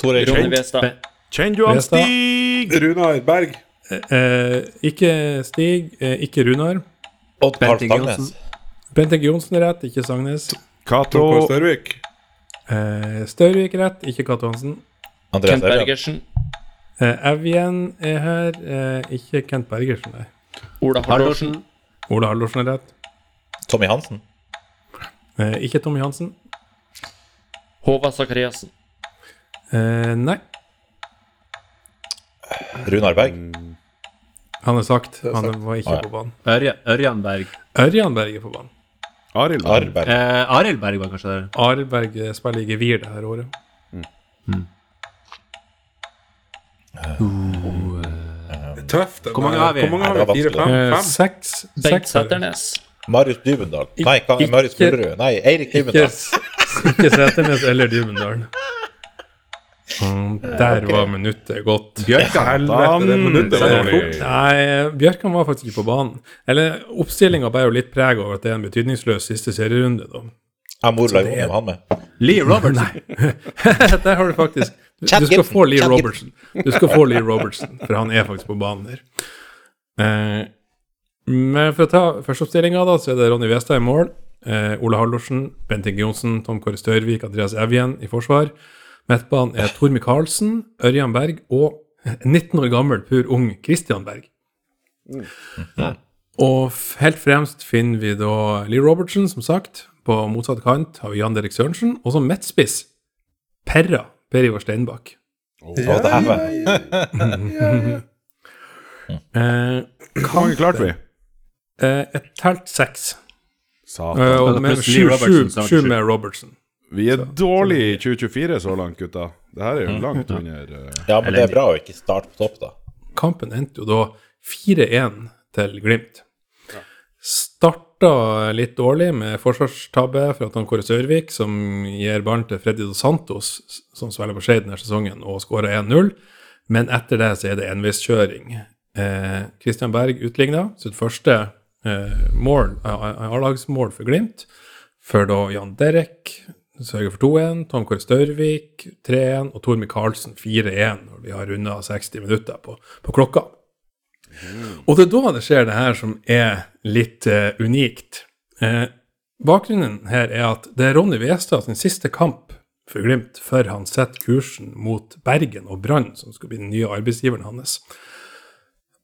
Tore Ronny Westad. Kjenner du han Stig? Runar Berg. Eh, ikke Stig, eh, ikke Runar. Odd Karl Stangnes. Bent Egge Johnsen er rett, ikke Sagnes. Cato. Størvik. Eh, Størvik rett, ikke Cato Hansen. Andreas Kent. Bergersen. Eh, Evjen er her, eh, ikke Kent Bergersen. Nei. Ola Hallorsen. Ola Hallorsen er rett. Tommy Hansen. Eh, ikke Tommy Hansen. Håvard Sakariassen. Eh, nei, Runar Berg. han er sagt. er Han sagt. var ikke Ah, ja. på banen. Ørja, Ørjan Berg. Ørjan Berg er på banen. Arild. Berg. Eh, Arild Berg var kanskje der. Arild Berg spiller i gevir det her året. Tøft. Hvor mange har vi? Hvor mange har vi? Fire, fem? Eh, fem? seks Bengt. Sæternes. Marius Dybendal. Nei, hva, Ikke- Marius Bullerud. Nei, Eirik Ikke, Dybendal. ikke Seternes eller Dybendalen. Mm, der var minuttet gått. Bjørkan helvete, det minuttet var Dårlig. Nei, Bjørkan var faktisk ikke på banen. Eller oppstillinga bærer jo litt preg over at det er en betydningsløs siste serierunde, da. Jeg med. Lee Robertson. Der har du faktisk Du, du skal få Lee Robertson. Du skal få Lee Robertson, for han er faktisk på banen der. Eh, men for å ta førsteoppstillinga, da, så er det Ronny Westad i mål. Eh, Ole Hallorsen, Bent Inge Johnsen, Tom Kåre Størvik, Andreas Evjen i forsvar. Midtbanen er Tor Micaelsen, Ørjan Berg og 19 år gammel, pur ung Christian Berg. Og helt fremst finner vi da Lee Robertson, som sagt. På motsatt kant har vi Jan Derek Sørensen. Og som midtspiss Perra, Per Ivar Steinbakk. Å, dæven. Eh, Hvor mange klarte vi? eh, et telt seks. Satan. Eh, og med sju sju. med Robertson. Vi er dårlige i 2024 så langt, gutta. Det her er jo langt under uh, Ja, men det er bra å ikke starte på topp, da. Kampen endte jo da 4-1 til Glimt. Starta litt dårlig med forsvarstabbe fra Tom Kåre Sørvik, som gir ballen til Freddy Dos Santos, som spiller på Skeid denne sesongen, og skårer 1-0. Men etter det så er det enveiskjøring. Eh, Christian Berg utligna sitt første eh, eh, A-lagsmål for Glimt, før da Jan Derek sørger for 2-1, Tom Kåre Størvik 3-1 og Tor Micaelsen 4-1 når vi har runda 60 minutter på, på klokka. Og det er da det skjer det her som er litt uh, unikt. Eh, bakgrunnen her er at det er Ronny Westad sin siste kamp for Glimt før han setter kursen mot Bergen og Brann, som skal bli den nye arbeidsgiveren hans.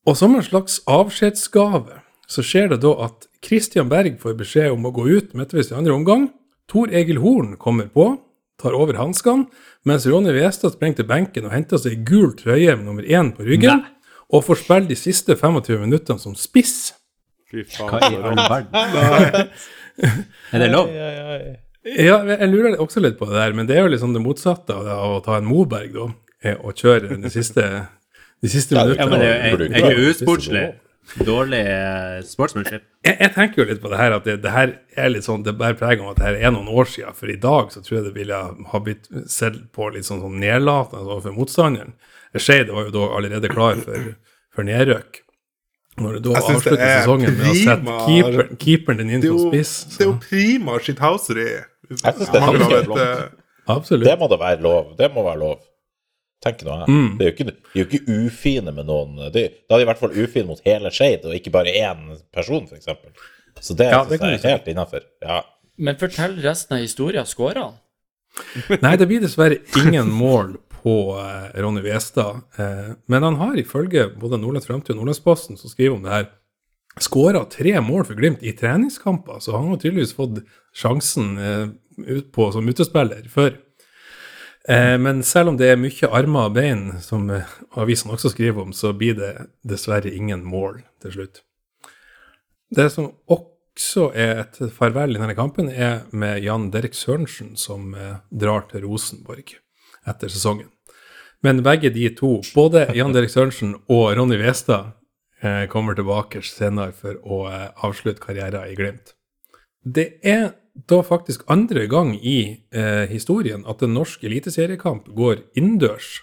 Og som en slags avskjedsgave så skjer det da at Christian Berg får beskjed om å gå ut midtveis i andre omgang. Tor Egil Horn kommer på, tar over hanskene, mens Ronny Westad springer til benken og henter seg gul trøye med nummer én på ryggen, og får spille de siste 25 minuttene som spiss. Fy Hva faen. i all verden? Er det lov? Ja, jeg lurer også litt på det der, men det er jo liksom det motsatte av det, av å ta en Moberg, da, og kjøre de siste, de siste minuttene. Ja, men det er, jo er usportslig. Dårlig eh, sportsmanship. jeg, jeg tenker jo litt på det her at det, det her er litt sånn, det bærer preg om at det her er noen år siden, for i dag så tror jeg det ville ha blitt sett på litt sånn, sånn nedlatende overfor motstanderen. Skeid var jo da allerede klar for, for nedrykk. Når du da avslutter er sesongen med å sette keeper, keeperen din inn som spiss spiss. det er jo prima shithouseri. Jeg syns det er helt et, eh, Absolutt. Det må da være lov. Det må være lov. Tenker nå jeg. Mm. Det er jo ikke, de er jo ikke ufine med noen det, Da er de i hvert fall ufine mot hele Skeid, og ikke bare én person, f.eks. Så det, Ja, det jeg er helt innafor. Ja. Men fortell resten av historien. Skåra han? Nei, det blir dessverre ingen mål på eh, Ronny Westad. Eh, men han har ifølge både Nordlands Framtid og Nordlandsposten, som skriver om det her, skåra tre mål for Glimt i treningskamper. Så han har tydeligvis fått sjansen eh, ut på som utespiller før. Eh, men selv om det er mye armer og bein, som avisene avisen også skriver om, så blir det dessverre ingen mål til slutt. Det som også er et farvel i denne kampen, er med Jan Derek Sørensen, som eh, drar til Rosenborg etter sesongen. Men begge de to, både Jan Derek Sørensen og Ronny Westad, eh, kommer tilbake senere for å eh, avslutte karrieren i Glimt. Det er da faktisk andre gang i eh, historien at en norsk eliteseriekamp går innendørs.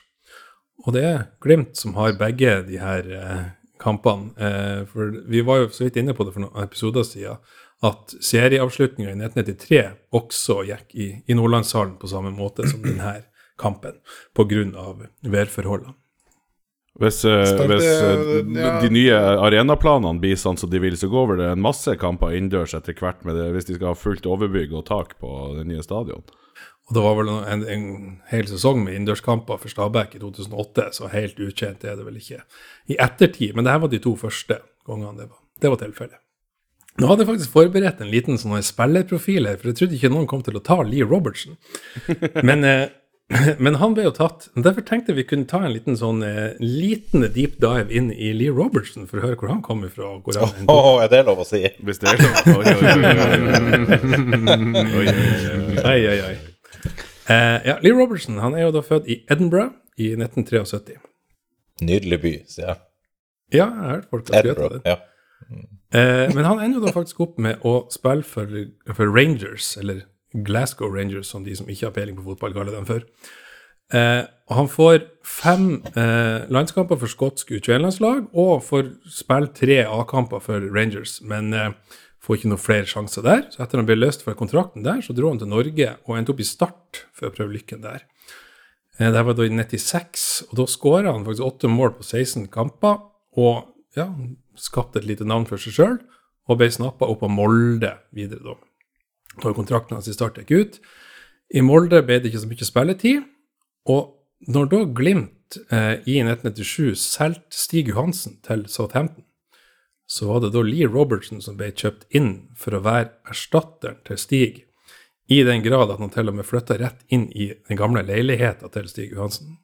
Og det er Glimt som har begge de her eh, kampene. Eh, for vi var jo så vidt inne på det for noen episoder siden, at serieavslutninga i 1993 også gikk i, i Nordlandshallen på samme måte som denne kampen, pga. værforholdene. Hvis, eh, hvis eh, ja. de nye arenaplanene blir sånn som de vil, så går vel det en masse kamper innendørs etter hvert med det, hvis de skal ha fullt overbygg og tak på det nye stadion. Og det var vel en, en hel sesong med innendørskamper for Stabæk i 2008, så helt ukjent er det vel ikke i ettertid. Men det her var de to første gangene det var, det var tilfellet. Nå hadde jeg faktisk forberedt en liten sånn spillerprofil her, for jeg trodde ikke noen kom til å ta Lee Robertson. Men, eh, men han ble jo tatt. Derfor tenkte vi kunne ta en liten sånn eh, liten deep dive inn i Lee Robertson for å høre hvor han kommer fra. og Hvor han Å, er det lov å si? Hvis det er lov. Oi, oi, oi, oi, oi, oi. Eh, ja, Lee Robertson han er jo da født i Edinburgh i 1973. Nydelig by, sier jeg. Ja, jeg har hørt folk har skrytt av det. Ja. Eh, men han ender jo da faktisk opp med å spille for, for Rangers, eller Glasgow Rangers, som de som ikke har peiling på fotball, kaller dem for. Eh, han får fem eh, landskamper for skotsk U21-landslag, og får spille tre A-kamper for Rangers, men eh, får ikke noen flere sjanser der. Så etter han ble løst fra kontrakten der, så dro han til Norge og endte opp i Start for å prøve lykken der. Eh, Det var da i 96, og da skåra han faktisk åtte mål på 16 kamper, og ja, skapte et lite navn for seg sjøl, og ble snappa opp av Molde videre, da. Da kontrakten hans i Start gikk ut. I Molde ble det ikke så mye spilletid, og når da Glimt eh, i 1997 solgte Stig Johansen til Southampton, så var det da Lee Robertson som ble kjøpt inn for å være erstatteren til Stig, i den grad at han til og med flytta rett inn i den gamle leiligheten til Stig Johansen.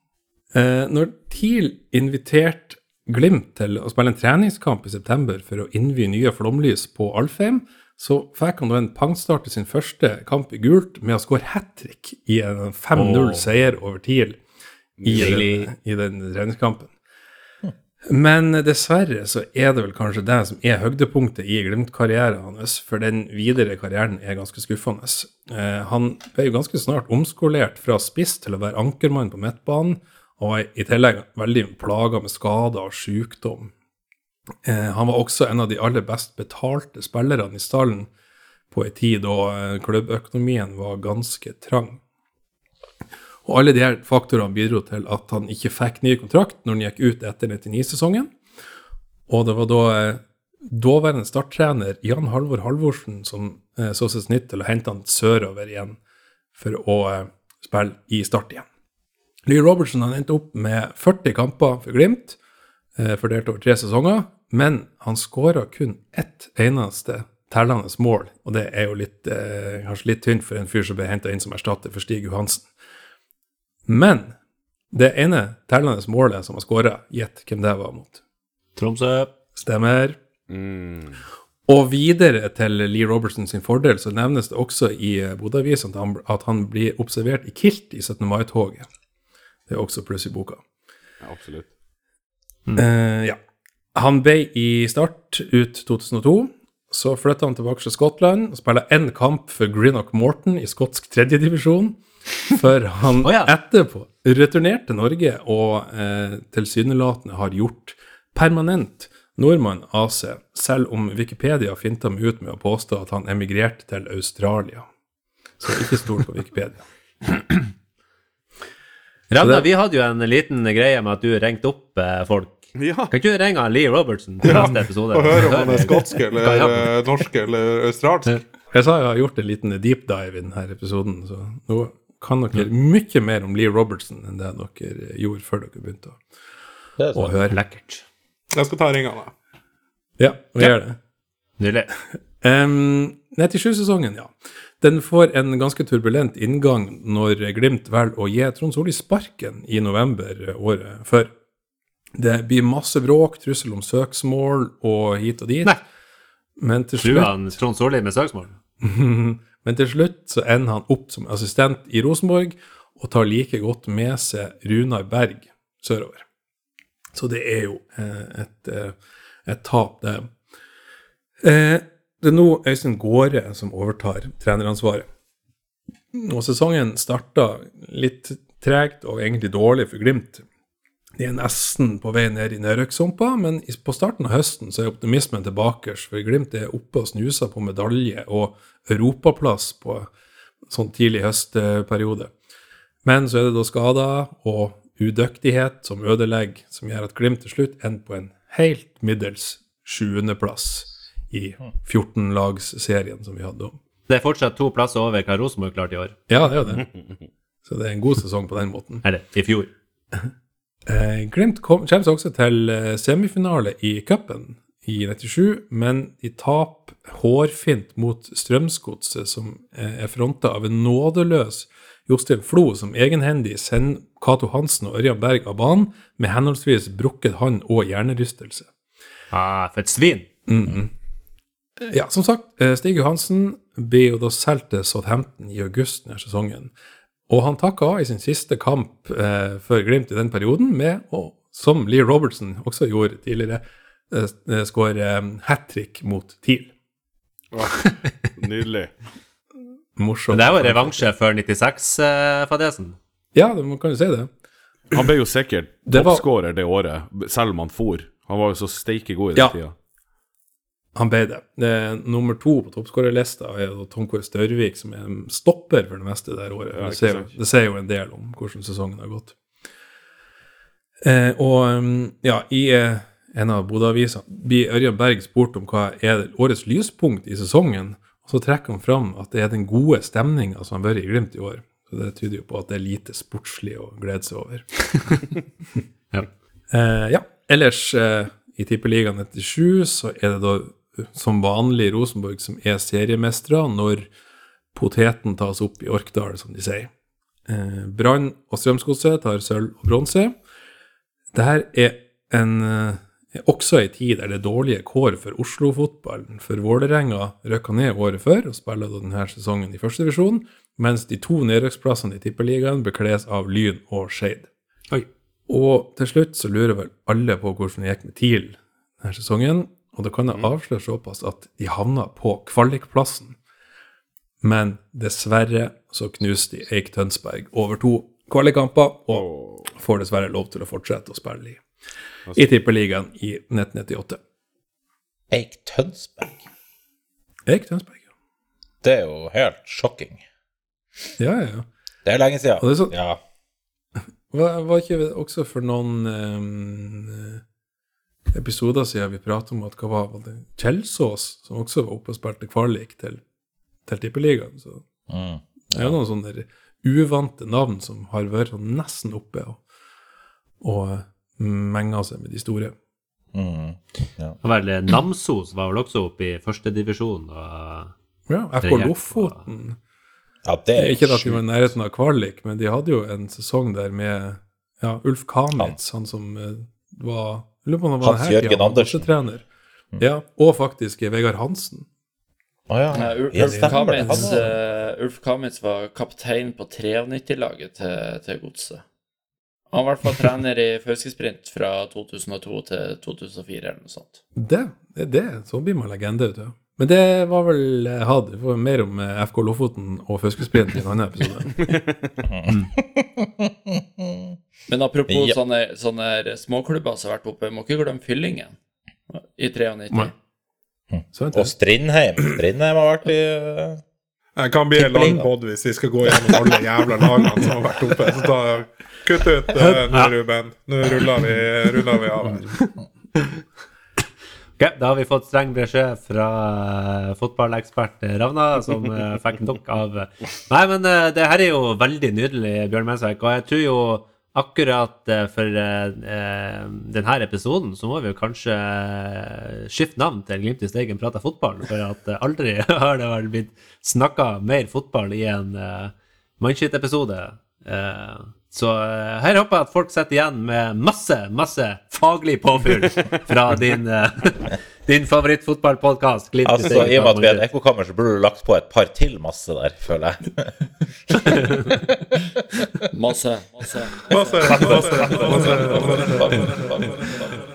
Eh, når TIL inviterte Glimt til å spille en treningskamp i september for å innvie nye flomlys på Alfheim, så fikk han da en pangstart i sin første kamp i gult med å skåre hat trick i en 5-0-seier over TIL i den, i den treningskampen. Men dessverre så er det vel kanskje det som er høydepunktet i Glimt-karrieren hans, for den videre karrieren er ganske skuffende. Eh, han ble jo ganske snart omskolert fra spiss til å være ankermann på midtbanen, og i tillegg veldig plaga med skader og sykdom. Eh, han var også en av de aller best betalte spillerne i stallen på en tid da eh, klubbøkonomien var ganske trang. Og alle her faktorene bidro til at han ikke fikk ny kontrakt når han gikk ut etter 99-sesongen. Og det var da eh, daværende starttrener Jan Halvor Halvorsen som så seg snitt til å hente han sørover igjen for å spille i Start igjen. Lee Robertson han endte opp med 40 kamper for Glimt, fordelt over tre sesonger, men han skåra kun ett eneste tellende mål, og det er jo litt, eh, kanskje litt tynt for en fyr som ble henta inn som erstatter for Stig Johansen. Men det ene tellende målet som han skåra, gjett hvem det var mot. Tromsø. Stemmer. Mm. Og videre til Lee Robertson sin fordel så nevnes det også i Bodø-avisen at, han- at han blir observert i kilt i 17. mai-toget. Det er også pluss i boka. Ja, absolutt. Eh, ja. Han ble i start ut 2002. Så flytta han tilbake til Skottland og spilte én kamp for Greenock Morton i skotsk tredjedivisjon. Før han oh, ja. etterpå returnerte til Norge og eh, tilsynelatende har gjort permanent nordmann AC, selv om Wikipedia finta meg ut med å påstå at han emigrerte til Australia. Så ikke stol på Wikipedia. Ragnar, vi hadde jo en liten greie med at du ringte opp eh, folk. Ja. Kan ikke du ringe Lee Robertson til neste episode? Og høre om han er skotsk eller er eh, norsk eller australsk. Jeg sa jeg har gjort en liten deep dive i denne episoden, så nå kan dere mye mer om Lee Robertson enn det dere gjorde før dere begynte å, å høre. Lekkert. Jeg skal ta ringene. Ja, vi gjør det. Nydelig. Um, 97-sesongen, ja. Den får en ganske turbulent inngang når Glimt velger å gi Trond Solli sparken i november året før. Det blir masse bråk, trussel om søksmål og hit og dit. Nei. Men til Trua slutt han Trond Solli med søksmål? Men til slutt så ender han opp som assistent i Rosenborg, og tar like godt med seg Runar Berg sørover. Så det er jo eh, et, eh, et tap, det. Eh, det er nå Øystein Gaare som overtar treneransvaret. Og sesongen starta litt tregt og egentlig dårlig for Glimt. De er nesten på vei ned i nedrykkssumpa, men på starten av høsten så er optimismen tilbake, for Glimt er oppe og snuser på medalje og europaplass på sånn tidlig høstperiode. Men så er det da skader og udyktighet som ødelegger, som gjør at Glimt til slutt ender på en helt middels sjuendeplass i 14-lagsserien som vi hadde om. Det er fortsatt to plasser over hva Rosenborg klarte i år. Ja, det er jo det. Så det er en god sesong på den måten. Eller i fjor. Eh, Glimt kom, kommer også til eh, semifinale i cupen i 97, men de taper hårfint mot Strømsgodset, som eh, er fronta av en nådeløs Jostein Flo, som egenhendig sender Cato Hansen og Ørjan Berg av banen med henholdsvis brukket hånd og hjernerystelse. Ah, for et svin! Ja, som sagt, eh, Stig Johansen blir jo da solgt til Southampton i august denne sesongen. Og han takka av i sin siste kamp eh, for Glimt i den perioden med å, som Lee Robertson også gjorde tidligere, eh, skåre hat trick mot TIL. Nydelig. Morsomt. Men det er jo revansje før 96-fadesen. Ja, det- man kan jo si det. Han ble jo sikkert Det toppskårer det året, selv om han for. Han var jo så steike god i den Ja. tida. Han ble det. det er nummer to på toppskårerlista er Tom Kåre Størvik, som er en stopper for det meste det året. Det, sier jo, det sier jo en del om hvordan sesongen har gått. Eh, og um, ja, i eh, en av Bodø-avisene blir Ørjan Berg spurt om hva er årets lyspunkt i sesongen, og så trekker han fram at det er den gode stemninga som har vært i Glimt i år. Så det tyder jo på at det er lite sportslig å glede seg over. Ja. Eh, ja. Ellers eh, i Tippeligaen etter sju så er det da som vanlig Rosenborg som er seriemestere når poteten tas opp i Orkdal, som de sier. Eh, Brann og Strømsgodset tar sølv og bronse. Dette er en eh, også ei tid der det er dårlige kår for Oslo-fotballen. For Vålerenga røkka ned året før og spiller denne sesongen i førstedivisjon, mens de to nedrykksplassene i Tippeligaen bekles av Lyn og Skeid. Og til slutt så lurer vel alle på hvordan det gikk med TIL denne sesongen. Og da kan jeg avsløre såpass at de havna på kvalikplassen. Men dessverre så knuste de Eik Tønsberg over to kvalikkamper, og får dessverre lov til å fortsette å spille i, i Tippeligaen i 1998. Eik Tønsberg. Eik Tønsberg, ja. Det er jo helt sjokking. Ja, ja, ja. Det er lenge siden. Og det er så- Ja. Var, var ikke det også for noen eh, episoder siden vi pratet om at hva var, var det Kjelsås, som også var oppe og spilte kvalik til, til Tippeligaen. Så Mm. det er noen sånne uvante navn som har vært sånn nesten oppe og, og menga seg med de store. Mm. Ja. Vel, Namsos var vel også oppe i førstedivisjon. Ja, FK Lofoten. ja, det er Ikke at de var i nærheten av kvalik, men de hadde jo en sesong der med ja, Ulf Kamitz, han som eh, var lurer på om det var Hans Jørgen Andersen. Ja, og faktisk Vegard Hansen. Å ja. Ja, Ul- Ja, Ulf. Kamitz, Han eh, Ulf Kamitz var kaptein på 93-laget til, til Godset. Han var i hvert fall trener i Fauskesprint fra 2002 til 2004 eller noe sånt. Det, det, det så blir man legende, vet du. Men det var vel hadde, Had. Vi får mer om eh, FK Lofoten og Fauskesprint i en annen episode. Men apropos Ja. sånne, sånne småklubber som har vært oppe, må ikke glemme Fyllingen i 93. Nei. Så vent, Og Strindheim. Strindheim har vært i uh, Jeg kan bli en lang pod hvis vi skal gå gjennom alle jævla lagene som har vært oppe. Så da Kutt ut uh, nå, Ruben. Nå ruller vi, ruller vi av her. Ok, Da har vi fått streng beskjed fra eh, fotballekspert Ravna, som eh, fikk nok av Nei, men eh, det her er jo veldig nydelig, Bjørn Mensvik. Og jeg tror jo akkurat for denne episoden så må vi jo kanskje skifte navn til Glimt i Steigen prater fotball. For at aldri har det vel blitt snakka mer fotball i en. Eh, så uh, her håper jeg at folk sitter igjen med masse, masse faglig påfyll fra din, uh, din favorittfotballpodkast. Altså, I og med at vi er et ekkokammer, så burde du lagt på et par til masse der, føler jeg. Masse. masse. Masse, masse, masse.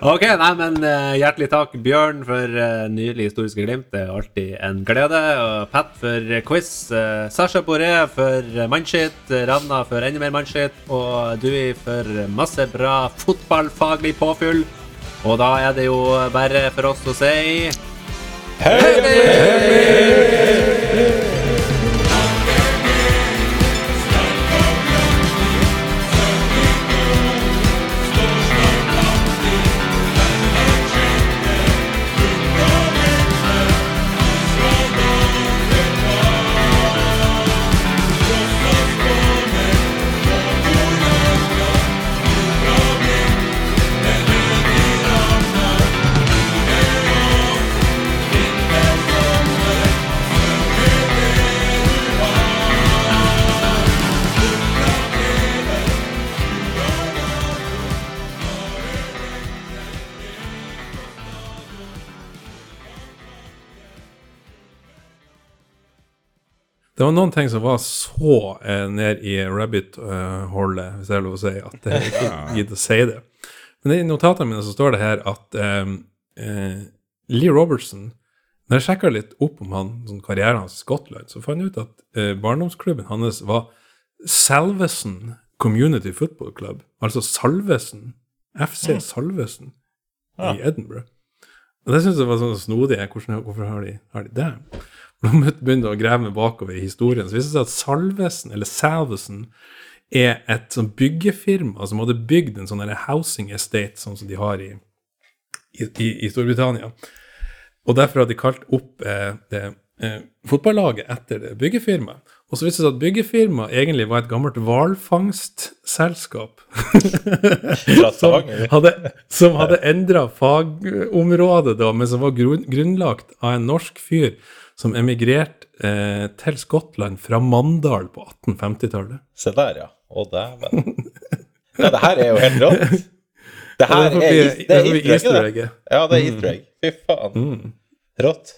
Ok, nei, men uh, hjertelig takk, Bjørn, for uh, nylig historiske glimt. Det er alltid en glede. Og Pat for eh, quiz. Uh, Sasha Boré for mannskitt. eh, Ravna for enda mer mannskitt. Og Dui for masse bra fotballfaglig påfyll. Og da er det jo bare for oss å si Det var noen ting som var så eh, ned i rabbit-hullet, hvis det er lov å si, at jeg ikke gidder å si det. Men i notatene mine så står det her at eh, eh, Lee Robertson Når jeg sjekka litt opp om han, sånn karrieren hans i Skottland, så fant jeg ut at eh, barndomsklubben hans var Salvesen Community Football Club. Altså Salvesen. FC Salvesen i Edinburgh. Og det syns jeg var sånn snodig. Hvordan, hvorfor har de, har de det? Når begynner å grave meg bakover i historien, så viser det seg at Salvesen, eller Salvesen, er et sånn byggefirma som hadde bygd en sånn housing estate, sånn som de har i, i, i, i Storbritannia. Og derfor hadde de kalt opp eh, det eh, fotballaget etter det byggefirmaet. Og så viste det seg at byggefirmaet egentlig var et gammelt hvalfangstselskap. Som hadde, som hadde endra fagområde, da, men som var grunn, grunnlagt av en norsk fyr som emigrerte eh, til Skottland fra Mandal på 1850-tallet. Se der, ja. Å, dæven. Ja, det her er jo helt rått. Det Ja, her det er, er, bli- er, det det er easter egg. Ja, det er easter egg. Fy faen. Rått.